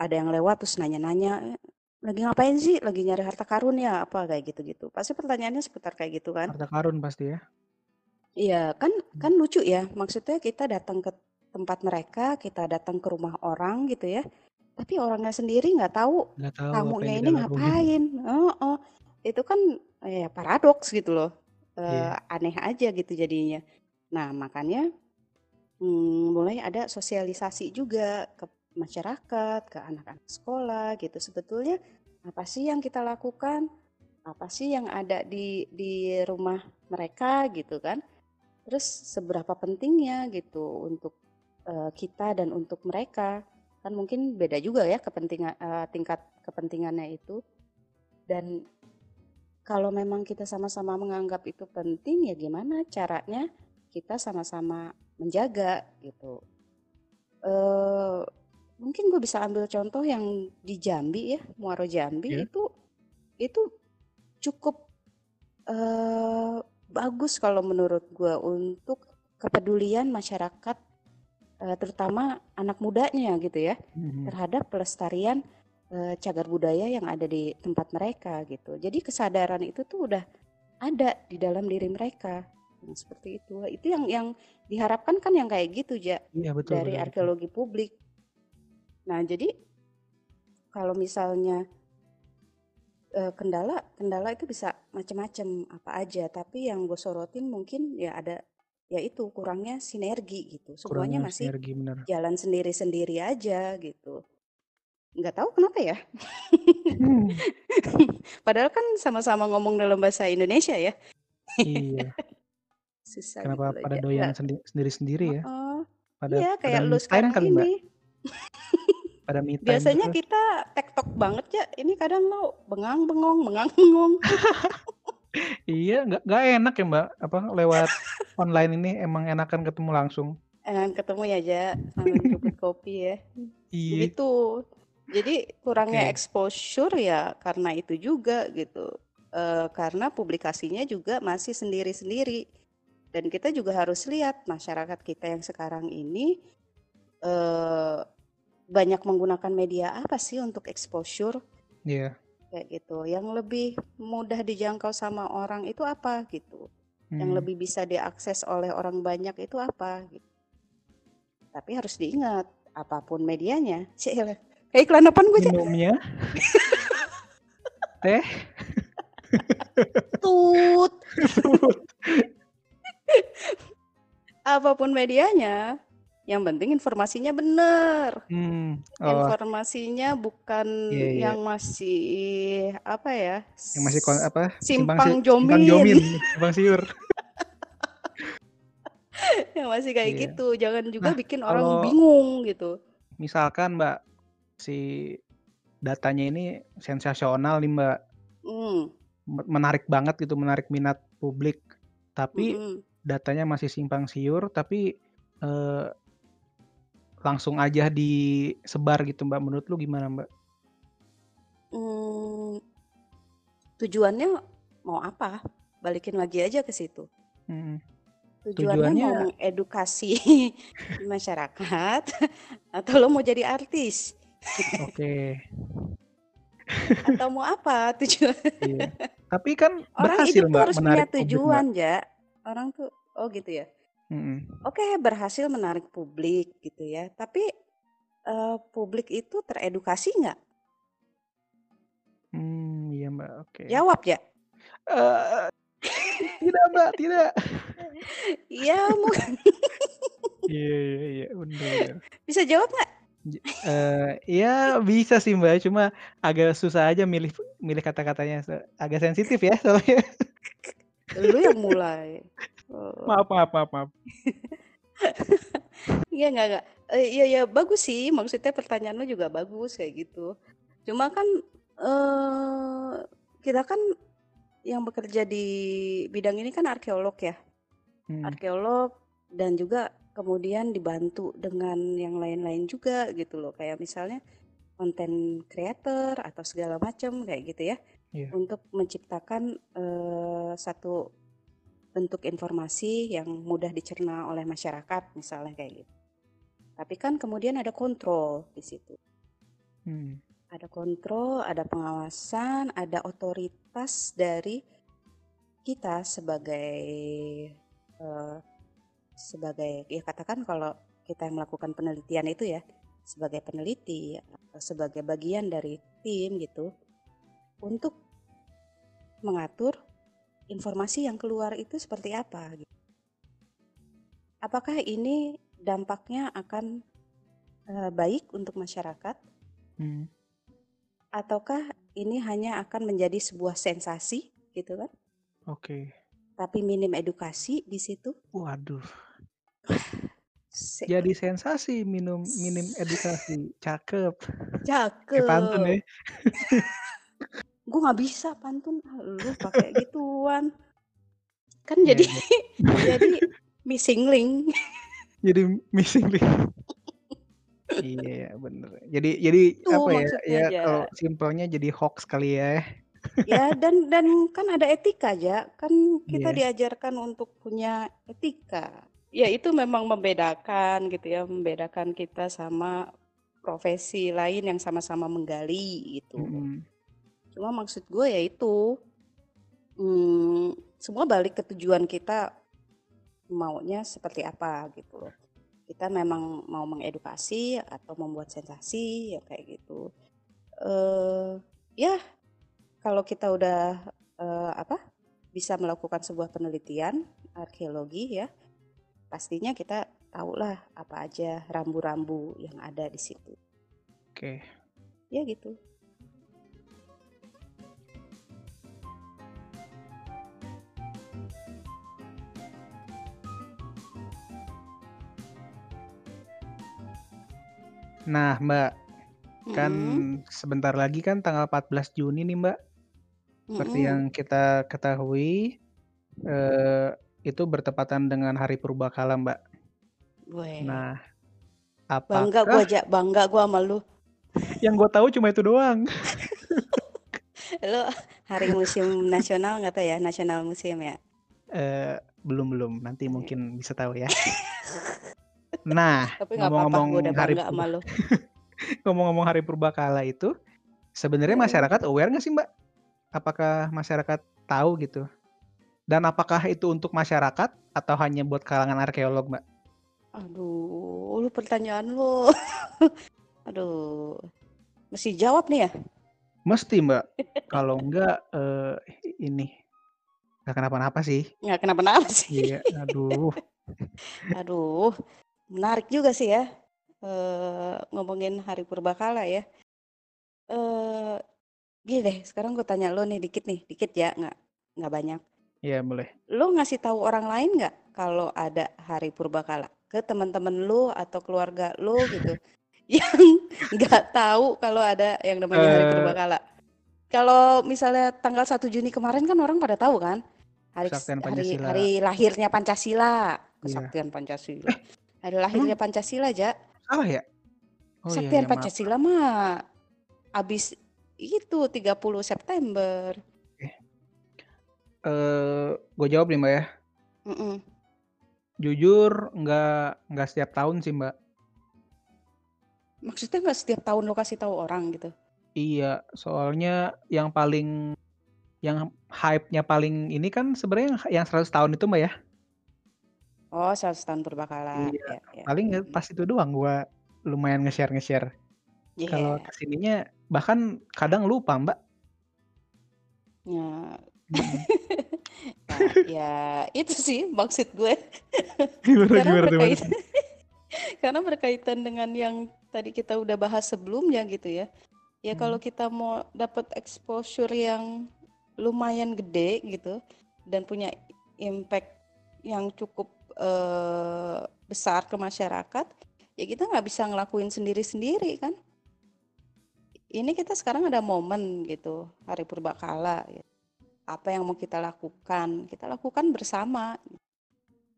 Ada yang lewat terus nanya-nanya, "Eh, lagi ngapain sih? Lagi nyari harta karun ya?" Apa kayak gitu-gitu. Pasti pertanyaannya seputar kayak gitu kan. Harta karun pasti ya? Iya, kan kan Mmm. lucu ya, maksudnya kita datang ke tempat mereka, kita datang ke rumah orang gitu ya, tapi orangnya sendiri nggak tahu Nggak tahu tamunya ini ngapain. Heeh. Itu kan ya paradoks gitu loh, eee, Iya. aneh aja gitu jadinya. Nah, makanya, mmm, mulai ada sosialisasi juga ke masyarakat, ke anak-anak sekolah gitu. Sebetulnya apa sih yang kita lakukan? Apa sih yang ada di di rumah mereka gitu kan. Terus seberapa pentingnya gitu untuk, eee, kita dan untuk mereka. Kan mungkin beda juga ya kepentingan eee, tingkat kepentingannya itu. Dan kalau memang kita sama-sama menganggap itu penting, ya gimana caranya kita sama-sama menjaga gitu. Eee, mungkin gue bisa ambil contoh yang di Jambi ya, Muaro Jambi Iya. itu itu cukup, eee, bagus kalau menurut gue untuk kepedulian masyarakat, terutama anak mudanya gitu ya, Mhm. terhadap pelestarian, eee, cagar budaya yang ada di tempat mereka gitu. Jadi kesadaran itu tuh udah ada di dalam diri mereka, yang seperti itu. Itu yang yang diharapkan kan yang kayak gitu, Ja, Iya, betul dari betul betul. arkeologi publik. Nah, jadi kalau misalnya eee, kendala kendala itu bisa macem-macem, apa aja, tapi yang gue sorotin mungkin ya ada ya itu kurangnya sinergi gitu. Semuanya Kurangnya masih sinergi, bener. jalan sendiri-sendiri aja gitu. Nggak tahu kenapa ya. Hmm. Padahal kan sama-sama ngomong dalam bahasa Indonesia ya. Iya. Susah Kenapa gitu pada doyan sendiri-sendiri ya? Heeh. Pada Iya, pada kayak me lu sekarang kali, Mbak? ini. Pada me time Biasanya terus. kita tektok banget ya, ini kadang lo bengang-bengong bengang-bengong. Iya, nggak nggak enak ya, Mbak, apa, lewat online ini emang enakan ketemu langsung. Enakan ketemu ya, Ja, sambil nyeruput kopi ya. Iya. Begitu. Jadi kurangnya Oke. exposure ya karena itu juga gitu. Eee, karena publikasinya juga masih sendiri-sendiri. Dan kita juga harus lihat masyarakat kita yang sekarang ini, eee, banyak menggunakan media apa sih untuk exposure? Iya. Kayak gitu. Yang lebih mudah dijangkau sama orang itu apa gitu. Yang Hmm. lebih bisa diakses oleh orang banyak itu apa gitu. Tapi harus diingat, apa pun medianya cielah, kayak iklan apaan gue? Minumnya teh Tut. Apa pun medianya, yang penting informasinya bener. Hmm, oh. Informasinya bukan Iya iya. yang masih apa ya, Yang masih kon apa, simpang simpang si simpang jomin. jomin, simpang siur. Yang masih kayak Iya. gitu, jangan juga Nah, bikin orang kalau bingung gitu. misalkan, Mbak, si datanya ini sensasional nih, Mbak. Me menarik banget gitu, menarik minat publik. Tapi Mhm. datanya masih simpang siur, tapi, eee, langsung aja disebar gitu, Mbak. Menurut lu gimana, Mbak? Mmm, tujuannya mau apa? Balikin lagi aja ke situ. Mhm. Tujuannya Tujuannya mau mengedukasi masyarakat atau lo mau jadi artis? Oke. Atau mau apa tujuan? Iya. Tapi kan Orang berhasil, hidup tuh Mbak, harus punya Mbak. tujuan, Ja. Orang tuh oh gitu ya? Mhm. Oke, berhasil menarik publik gitu ya, tapi, eee, publik itu teredukasi nggak? Mmm, iya, Mbak, oke. Jawab, Ja. Eee, tidak, Mbak, tidak. Iya, mau Iya iya iya, bener bener. Bisa jawab nggak? J eee, ya bisa sih, Mbak, cuma agak susah aja milih milih kata-katanya, se agak sensitif ya soalnya. Lu yang mulai. Oh. Maaf maaf maaf maaf. Iya, nggak nggak, eee, iya iya, bagus sih, maksudnya pertanyaan lu juga bagus kayak gitu. Cuma kan, eee, kita kan yang bekerja di bidang ini kan arkeolog ya. Mhm. Arkeolog dan juga kemudian dibantu dengan yang lain-lain juga gitu loh, kayak misalnya konten creator atau segala macam kayak gitu ya, Iya. untuk menciptakan, eee, satu bentuk informasi yang mudah dicerna oleh masyarakat misalnya kayak gitu. Tapi kan kemudian ada kontrol di situ. Mhm. Ada kontrol, ada pengawasan, ada otoritas dari kita sebagai, eee, sebagai ya katakan kalau kita yang melakukan penelitian itu ya, sebagai peneliti atau sebagai bagian dari tim gitu, untuk mengatur informasi yang keluar itu seperti apa gitu. Apakah ini dampaknya akan, eee, baik untuk masyarakat? Mhm. Ataukah ini hanya akan menjadi sebuah sensasi gitu kan? Oke. Tapi minim edukasi di situ? Waduh. Se Jadi sensasi minum minim edukasi, cakep. Kayak pantun ya. Gue nggak bisa pantun, ah, lu pakai gituan. Kan Iya jadi iya. jadi missing link. Jadi missing link. Iya, bener. Jadi jadi Itu apa ya, ya kalau simpelnya jadi hoax kali ya. Ya dan dan kan ada etika, Ja. Kan kita Iya. diajarkan untuk punya etika. Ya itu memang membedakan gitu ya, membedakan kita sama profesi lain yang sama-sama menggali gitu. Mhm. Cuma maksud gue ya itu, mmm, semua balik ke tujuan kita maunya seperti apa gitu loh. Kita memang mau mengedukasi atau membuat sensasi ya kayak gitu. Eee, ya kalau kita udah, eee, apa, bisa melakukan sebuah penelitian arkeologi ya, pastinya kita tahulah apa aja rambu-rambu yang ada di situ. Oke. Ya gitu. Nah, Mbak, kan Mhm. sebentar lagi kan tanggal 14 Juni nih, Mbak. Seperti Mhm. yang kita ketahui, eee, itu bertepatan dengan Hari Purbakala, Mbak. Weh. Nah, Bangga gua, apakah Ja, bangga gua sama lu. yang gue tahu cuma itu doang. Lu Hari Museum Nasional nggak tahu ya, National Museum ya? Eee, belum belum, nanti mungkin bisa tahu ya. Nah, ngomong-ngomong Hari Purba ngomong-ngomong Hari Purbakala itu, sebenarnya Mhm. masyarakat aware nggak sih, Mbak? Apakah masyarakat tahu gitu? Dan apakah itu untuk masyarakat atau hanya buat kalangan arkeolog, Mbak? Aduh, lu pertanyaan lu. Aduh. Mesti jawab nih ya? Mesti, Mbak. Kalau enggak, eee, ini, nggak kenapa-napa sih. Nggak kenapa-napa sih. Iya, aduh. Aduh, menarik juga sih ya, eee, ngomongin Hari Purbakala ya. Eee, gini deh, sekarang gue tanya lu nih dikit nih, dikit ya, nggak nggak banyak. Iya, boleh. Lu ngasih tahu orang lain nggak kalau ada Hari Purbakala? Ke teman-teman lu atau keluarga lu gitu, yang nggak tahu kalau ada yang namanya Hari Eee Purbakala? Kalau misalnya tanggal 1 Juni kemarin kan orang pada tahu kan, hari hari hari lahirnya Pancasila, Iya. kesaktian Pancasila, hari Emang lahirnya Pancasila, Ja. salah ya? Oh, iya Kesaktian iya, maaf. Pancasila mah habis itu 30 September. Oke. Eee, gue jawab nih, Mbak, ya. Mhm. Jujur nggak nggak setiap tahun sih, Mbak. Maksudnya nggak setiap tahun lu kasih tahu orang gitu? Iya, soalnya yang paling yang hype-nya paling ini kan sebenarnya yang yang 100 tahun itu, Mbak, ya. Oh, 100 tahun Purbakala, Iya, ya ya, paling ya pas itu doang gua lumayan nge-share nge-share. Kalau Iya. ke sininya bahkan kadang lupa, Mbak. Ya. Mhm. Ya ya itu sih maksud gue. Gimana Karena gimana gimana berkaitan tuh? karena berkaitan dengan yang tadi kita udah bahas sebelumnya gitu ya. Ya kalau Mhm. kita mau dapat exposure yang lumayan gede gitu dan punya impact yang cukup, eee, besar ke masyarakat, ya kita nggak bisa ngelakuin sendiri-sendiri kan. Ini kita sekarang ada momen gitu, Hari Purbakala gitu. Apa yang mau kita lakukan, kita lakukan bersama.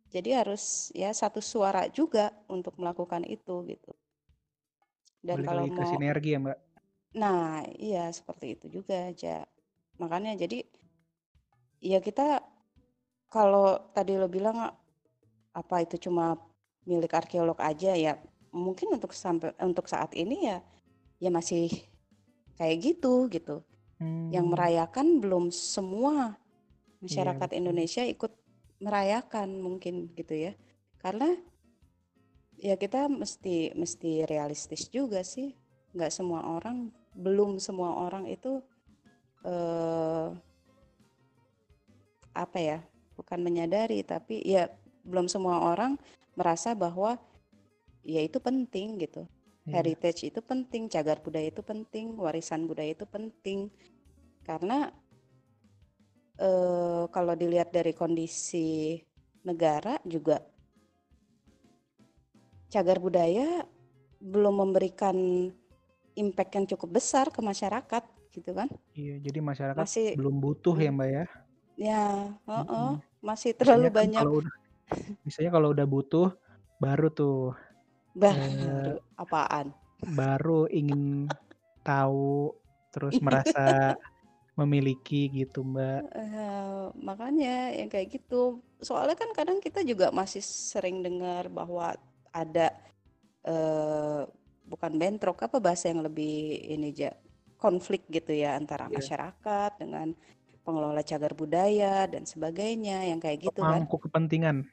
Jadi harus ya satu suara juga untuk melakukan itu gitu. Dan Balik kalau mau sinergi ya, Mbak? Nah, iya seperti itu juga, Ja. Makanya jadi ya kita kalau tadi lo bilang apa itu cuma milik arkeolog aja ya mungkin untuk sampai untuk saat ini ya ya masih kayak gitu gitu. Yang Mmm. merayakan belum semua Iya, masyarakat betul. Indonesia ikut merayakan mungkin gitu ya. Karena ya kita mesti mesti realistis juga sih. Nggak semua orang, belum semua orang itu eee apa ya, bukan menyadari tapi ya belum semua orang merasa bahwa ya itu penting gitu. Iya. Heritage itu penting, cagar budaya itu penting, warisan budaya itu penting. Karena eee, kalau dilihat dari kondisi negara juga cagar budaya belum memberikan impact yang cukup besar ke masyarakat gitu kan. Iya, jadi masyarakat Masih belum butuh ya. Mbak, ya? Ya, heeh, Mhm. masih terlalu kan banyak kalau udah biasanya kalau udah butuh baru tuh, Baru, apaan? baru ingin tahu, terus merasa memiliki gitu, Mbak. Eee, makanya yang kayak gitu. Soalnya kan kadang kita juga masih sering dengar bahwa ada, eee, bukan bentrok, apa bahasa yang lebih ini, Ja, konflik gitu ya antara Iya. masyarakat dengan pengelola cagar budaya dan sebagainya, yang kayak gitu kan. Pemangku kepentingan.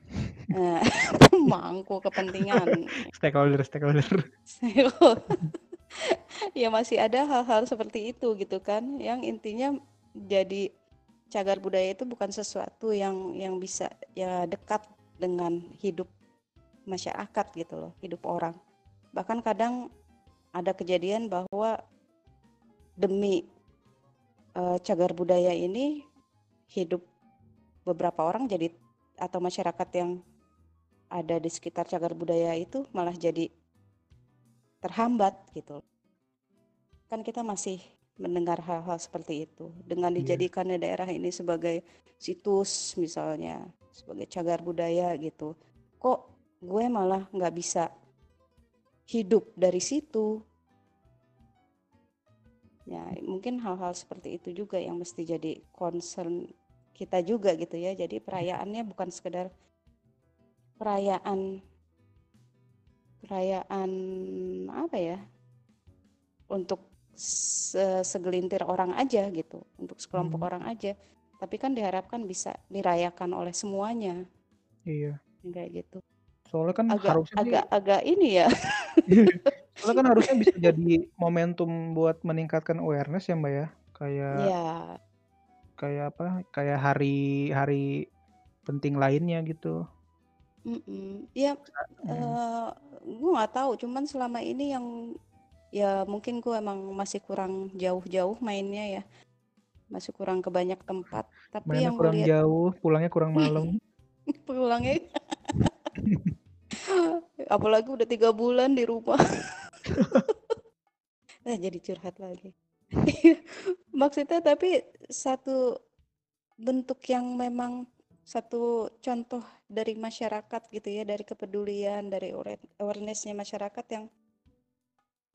Eee, pemangku kepentingan. Stakeholder stakeholder. Ya masih ada hal-hal seperti itu gitu kan, yang intinya jadi cagar budaya itu bukan sesuatu yang yang bisa ya dekat dengan hidup masyarakat gitu loh, hidup orang. Bahkan kadang ada kejadian bahwa demi, eee, cagar budaya ini hidup beberapa orang jadi atau masyarakat yang ada di sekitar cagar budaya itu malah jadi terhambat gitu. Kan kita masih mendengar hal-hal seperti itu dengan Iya. dijadikannya daerah ini sebagai situs misalnya sebagai cagar budaya gitu. Kok gue malah nggak bisa hidup dari situ? Ya, mungkin hal-hal seperti itu juga yang mesti jadi concern kita juga gitu ya. Jadi perayaannya bukan sekedar perayaan perayaan apa ya? Untuk se- segelintir orang aja gitu, untuk sekelompok Hmm. orang aja. Tapi kan diharapkan bisa dirayakan oleh semuanya, Iya. kayak gitu. Soalnya kan Agak harusnya agak agak ini ya. soalnya kan harusnya bisa jadi momentum buat meningkatkan awareness ya, Mbak, ya. Kayak Ya, kayak apa? Kayak hari-hari penting lainnya gitu. mm-mm. Ya, Hmm. eh gue nggak tahu. Cuman selama ini yang ya mungkin gue emang masih kurang jauh-jauh mainnya ya, masih kurang ke banyak tempat. Tapi Mainnya yang gue kurang lihat jauh, pulangnya kurang malam. pulangnya, apalagi udah tiga bulan di rumah. Nah, jadi curhat lagi. Maksudnya tapi satu bentuk yang memang satu contoh dari masyarakat gitu ya, dari kepedulian, dari aware- awareness-nya masyarakat yang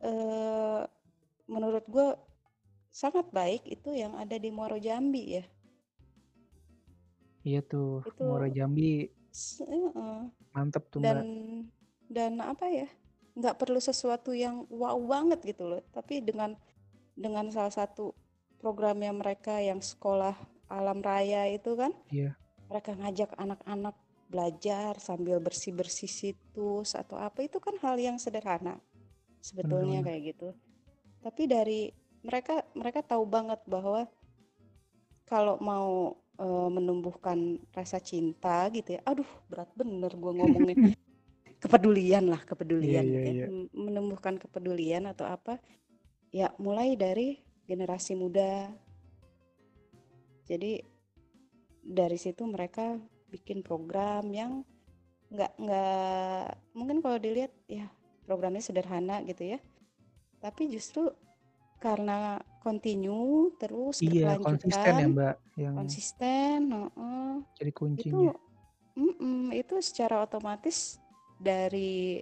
eh, menurut gue sangat baik itu yang ada di Muaro Jambi ya. Iya tuh, Itu Muara Jambi eh, mantep tuh, dan Mbak. dan apa ya? Nggak perlu sesuatu yang wow banget gitu loh, tapi dengan dengan salah satu programnya mereka yang sekolah alam raya itu kan, Iya. mereka ngajak anak-anak belajar sambil bersih-bersih situs atau apa itu kan hal yang sederhana sebetulnya Bener-bener. kayak gitu. Tapi dari mereka mereka tahu banget bahwa kalau mau eh, menumbuhkan rasa cinta gitu ya, aduh berat bener gue ngomongnya kepedulian lah Iya, kepedulian ya, iya. M- menumbuhkan kepedulian atau apa ya mulai dari generasi muda. Jadi dari situ mereka bikin program yang nggak nggak mungkin kalau dilihat ya programnya sederhana gitu ya tapi justru karena continue terus Iya, konsisten ya, Mbak, yang konsisten heeh, jadi itu kuncinya. mm-mm, itu secara otomatis dari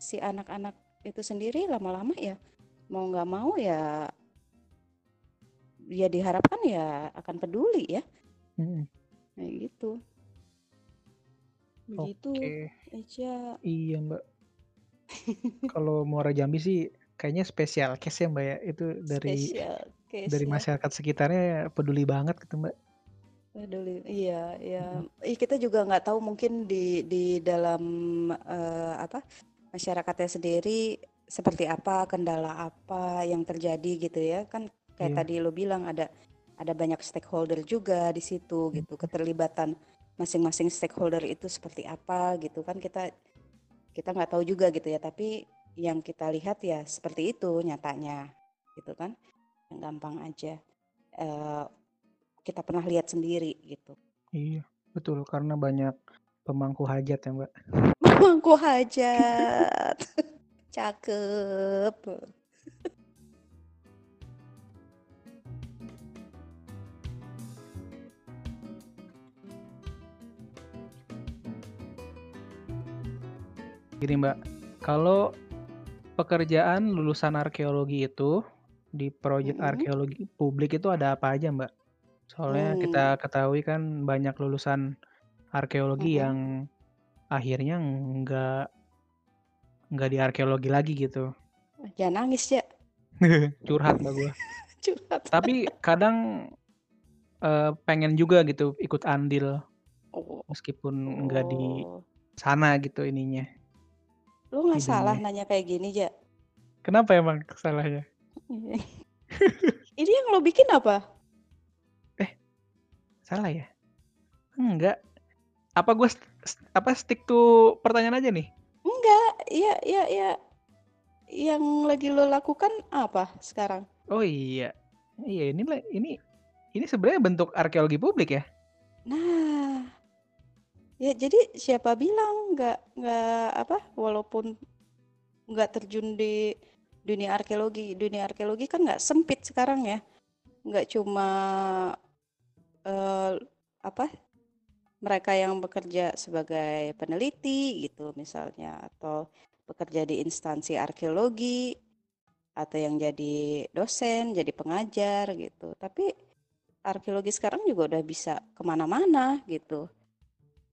si anak-anak itu sendiri lama-lama ya mau nggak mau ya ya diharapkan ya akan peduli ya Mm-mm. kayak gitu begitu Oke, aja iya, Mbak. Kalau Muara Jambi sih kayaknya spesial case ya, Mbak, ya. Itu dari dari ya masyarakat sekitarnya peduli banget gitu, Mbak. Peduli iya ya Mm. Ih, kita juga nggak tahu mungkin di di dalam eh, apa masyarakatnya sendiri seperti apa kendala apa yang terjadi gitu ya. Kan kayak Iya. tadi lo bilang ada ada banyak stakeholder juga di situ gitu. Mm. keterlibatan masing-masing stakeholder itu seperti apa gitu kan. Kita kita nggak tahu juga gitu ya. Tapi yang kita lihat ya seperti itu nyatanya gitu kan. Yang gampang aja. Eh, kita pernah lihat sendiri gitu Iya, betul. Karena banyak pemangku hajat ya, Mbak. mangku hajat cakep Gini, Mbak. Kalau pekerjaan lulusan arkeologi itu di proyek Mm-mm. arkeologi publik itu ada apa aja, Mbak? Soalnya Hmm, kita ketahui kan banyak lulusan arkeologi mm-mm. yang akhirnya nggak nggak di arkeologi lagi gitu. jangan nangis ya Curhat mbak gua. curhat Tapi kadang eh, pengen juga gitu ikut andil oh, meskipun nggak di oh. sana gitu ininya lu nggak salah bidangnya. nanya kayak gini ja Kenapa emang salahnya? ini yang lo bikin apa salah ya? Enggak. Apa gue apa stick to pertanyaan aja nih? enggak ya ya ya yang lagi lo lakukan apa sekarang Oh iya, iya ini lah ini ini sebenarnya bentuk arkeologi publik ya? nah ya jadi siapa bilang nggak nggak apa walaupun nggak terjun di dunia arkeologi. Dunia arkeologi kan nggak sempit sekarang ya. Nggak cuma uh, apa mereka yang bekerja sebagai peneliti gitu misalnya atau bekerja di instansi arkeologi atau yang jadi dosen, jadi pengajar gitu. Tapi arkeologi sekarang juga udah bisa ke mana-mana gitu.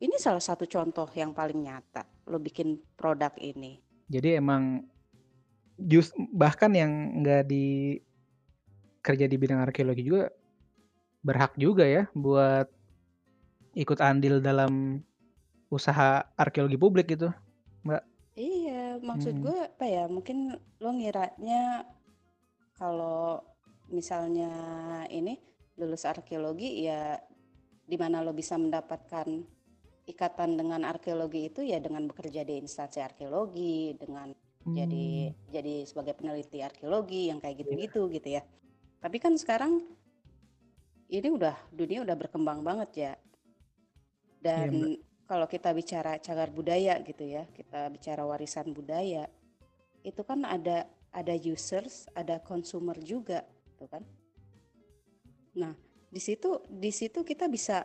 Ini salah satu contoh yang paling nyata lo bikin produk ini. Jadi emang just bahkan yang nggak di kerja di bidang arkeologi juga berhak juga ya buat ikut andil dalam usaha arkeologi publik gitu, Mbak. Iya, maksud hmm. gue apa ya? Mungkin lo ngiranya kalau misalnya ini lulus arkeologi ya di mana lo bisa mendapatkan ikatan dengan arkeologi itu ya dengan bekerja di instansi arkeologi, dengan hmm. jadi jadi sebagai peneliti arkeologi yang kayak gitu-gitu yeah. gitu ya. Tapi kan sekarang ini udah dunia udah berkembang banget ya. Dan yeah, kalau kita bicara cagar budaya gitu ya, kita bicara warisan budaya, itu kan ada ada users, ada consumer juga, gitu kan. Nah, di situ di situ kita bisa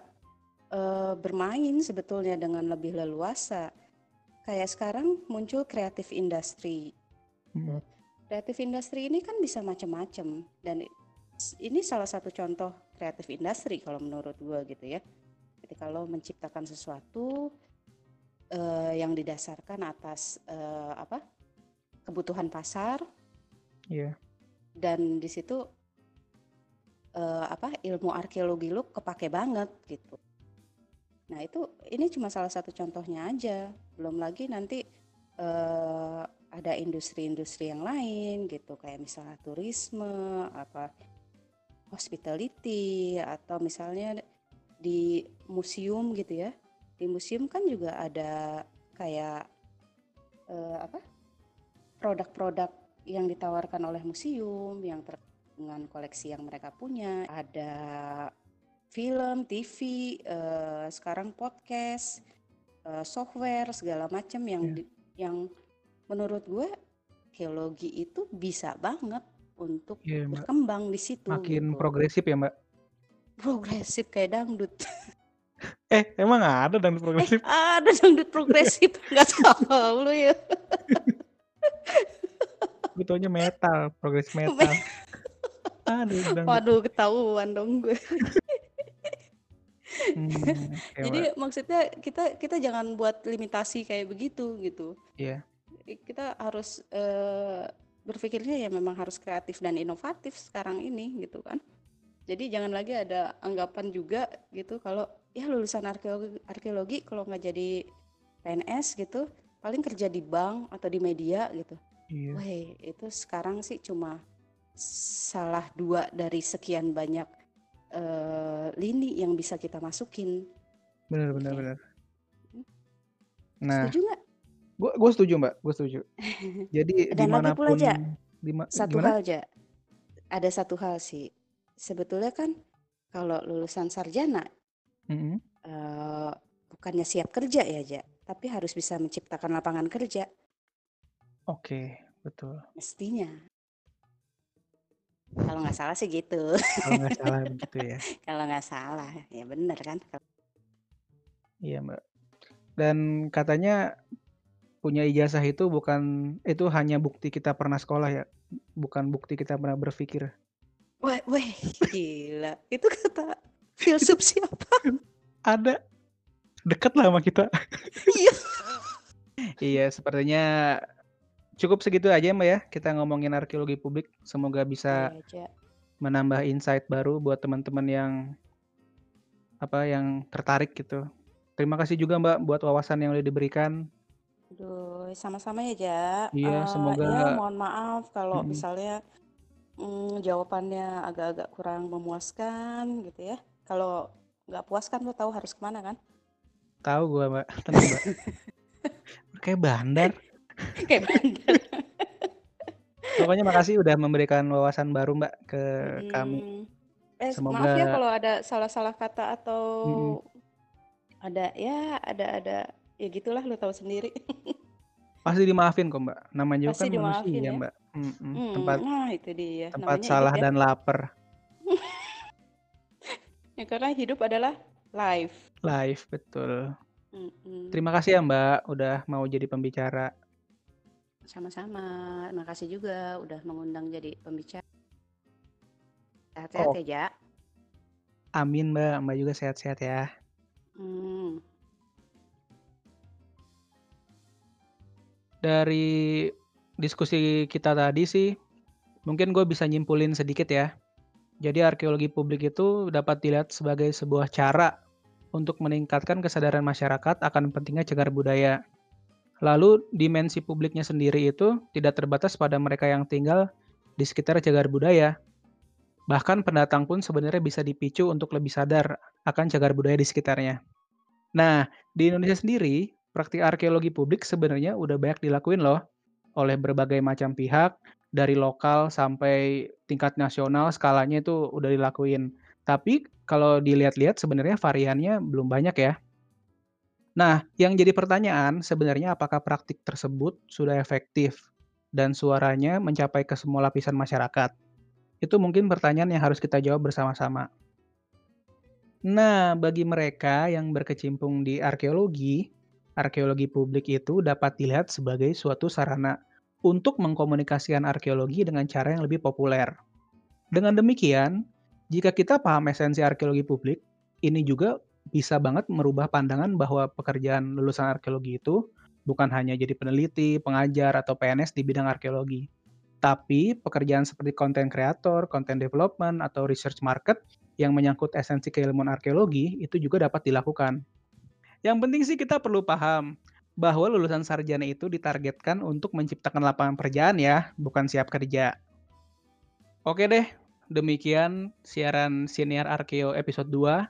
uh, bermain sebetulnya dengan lebih leluasa. Kayak sekarang muncul kreatif industri. Hmm. Kreatif industri ini kan bisa macam-macam dan ini salah satu contoh kreatif industri kalau menurut gue gitu ya. Ketika lo menciptakan sesuatu uh, yang didasarkan atas uh, apa kebutuhan pasar, yeah. dan di situ uh, apa ilmu arkeologi lo kepake banget gitu. Nah itu ini cuma salah satu contohnya aja, belum lagi nanti uh, ada industri-industri yang lain gitu kayak misalnya turisme apa hospitality atau misalnya di museum gitu ya. Di museum kan juga ada kayak uh, apa? produk-produk yang ditawarkan oleh museum yang ter dengan koleksi yang mereka punya. Ada film, TV, uh, eh, sekarang podcast, uh, software segala macam yang yeah. di, yang menurut gue geologi itu bisa banget untuk yeah, berkembang di situ. Makin gitu. progresif ya, Mbak? Progresif kayak dangdut. Eh, emang ada dangdut progresif? Eh, ada dangdut progresif, nggak tahu lu ya. Betulnya metal, progresif metal. Aduh, dangdut. Waduh, ketahuan dong gue. Hmm, Jadi maksudnya kita kita jangan buat limitasi kayak begitu gitu. Iya. Yeah. Kita harus uh, berpikirnya ya memang harus kreatif dan inovatif sekarang ini gitu kan. Jadi jangan lagi ada anggapan juga gitu kalau ya lulusan arkeologi, arkeologi kalau nggak jadi PNS gitu paling kerja di bank atau di media gitu. Iya. Wah itu sekarang sih cuma salah dua dari sekian banyak uh, lini yang bisa kita masukin. Benar benar okay. benar. Nah, setuju nggak? Gue gue setuju mbak, gue setuju. Jadi Dan lagi pula aja, dima, satu gimana? hal aja, ada satu hal sih. Sebetulnya kan kalau lulusan sarjana, mm -hmm. uh, bukannya siap kerja ya aja, tapi harus bisa menciptakan lapangan kerja. Oke, betul. Mestinya. Kalau nggak salah sih gitu. Kalau nggak salah begitu ya. Kalau nggak salah, ya benar kan. Iya mbak. Dan katanya punya ijazah itu bukan itu hanya bukti kita pernah sekolah ya, bukan bukti kita pernah berpikir. Wah, wah, gila. Itu kata filsuf siapa? Ada. Dekat lah sama kita. Iya. iya, sepertinya cukup segitu aja Mbak ya. Kita ngomongin arkeologi publik. Semoga bisa iya, menambah insight baru buat teman-teman yang apa yang tertarik gitu. Terima kasih juga Mbak buat wawasan yang udah diberikan. Aduh, sama-sama ya, Ja. Iya, uh, semoga ya mohon maaf kalau hmm. misalnya mm, jawabannya agak-agak kurang memuaskan gitu ya. Kalau nggak puas kan lo tahu harus ke mana kan? Tahu gua, Mbak. Tenang, Mbak. Kayak bandar. Kayak bandar. Pokoknya makasih udah memberikan wawasan baru, Mbak, ke hmm. kami. Eh, Semoga... maaf ya kalau ada salah-salah kata atau hmm. ada ya ada ada ya gitulah lu tahu sendiri Pasti dimaafin kok, Mbak. Namanya juga Pasti kan manusia, ya? Mbak. Mhm, Mmm, tempat nah itu dia, tempat namanya salah ya. dan lapar. Ya karena hidup adalah live. Live, betul. Mhm. Terima kasih ya, Mbak, udah mau jadi pembicara. Sama-sama, makasih juga udah mengundang jadi pembicara. Sehat-sehat Oh. ya. Amin, Mbak. Mbak juga sehat-sehat ya. Mmm. Dari diskusi kita tadi sih, mungkin gue bisa nyimpulin sedikit ya. Jadi arkeologi publik itu dapat dilihat sebagai sebuah cara untuk meningkatkan kesadaran masyarakat akan pentingnya cagar budaya. Lalu dimensi publiknya sendiri itu tidak terbatas pada mereka yang tinggal di sekitar cagar budaya. Bahkan pendatang pun sebenarnya bisa dipicu untuk lebih sadar akan cagar budaya di sekitarnya. Nah, di Indonesia sendiri, praktik arkeologi publik sebenarnya udah banyak dilakuin loh oleh berbagai macam pihak, dari lokal sampai tingkat nasional skalanya itu udah dilakuin. Tapi kalau dilihat-lihat sebenarnya variannya belum banyak ya. Nah, yang jadi pertanyaan sebenarnya apakah praktik tersebut sudah efektif dan suaranya mencapai ke semua lapisan masyarakat? Itu mungkin pertanyaan yang harus kita jawab bersama-sama. Nah, bagi mereka yang berkecimpung di arkeologi, arkeologi publik itu dapat dilihat sebagai suatu sarana untuk mengkomunikasikan arkeologi dengan cara yang lebih populer. Dengan demikian, jika kita paham esensi arkeologi publik, ini juga bisa banget merubah pandangan bahwa pekerjaan lulusan arkeologi itu bukan hanya jadi peneliti, pengajar, atau PNS di bidang arkeologi. Tapi pekerjaan seperti content creator, content development, atau research market yang menyangkut esensi keilmuan arkeologi itu juga dapat dilakukan. Yang penting sih kita perlu paham bahwa lulusan sarjana itu ditargetkan untuk menciptakan lapangan pekerjaan ya, bukan siap kerja. Oke deh, demikian siaran Siniar Arkeo episode 2.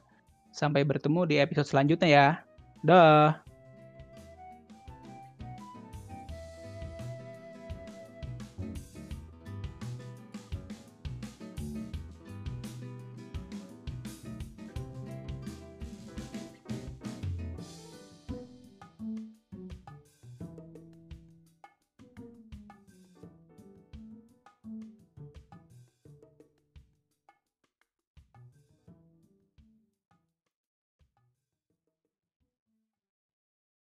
Sampai bertemu di episode selanjutnya ya. Dah.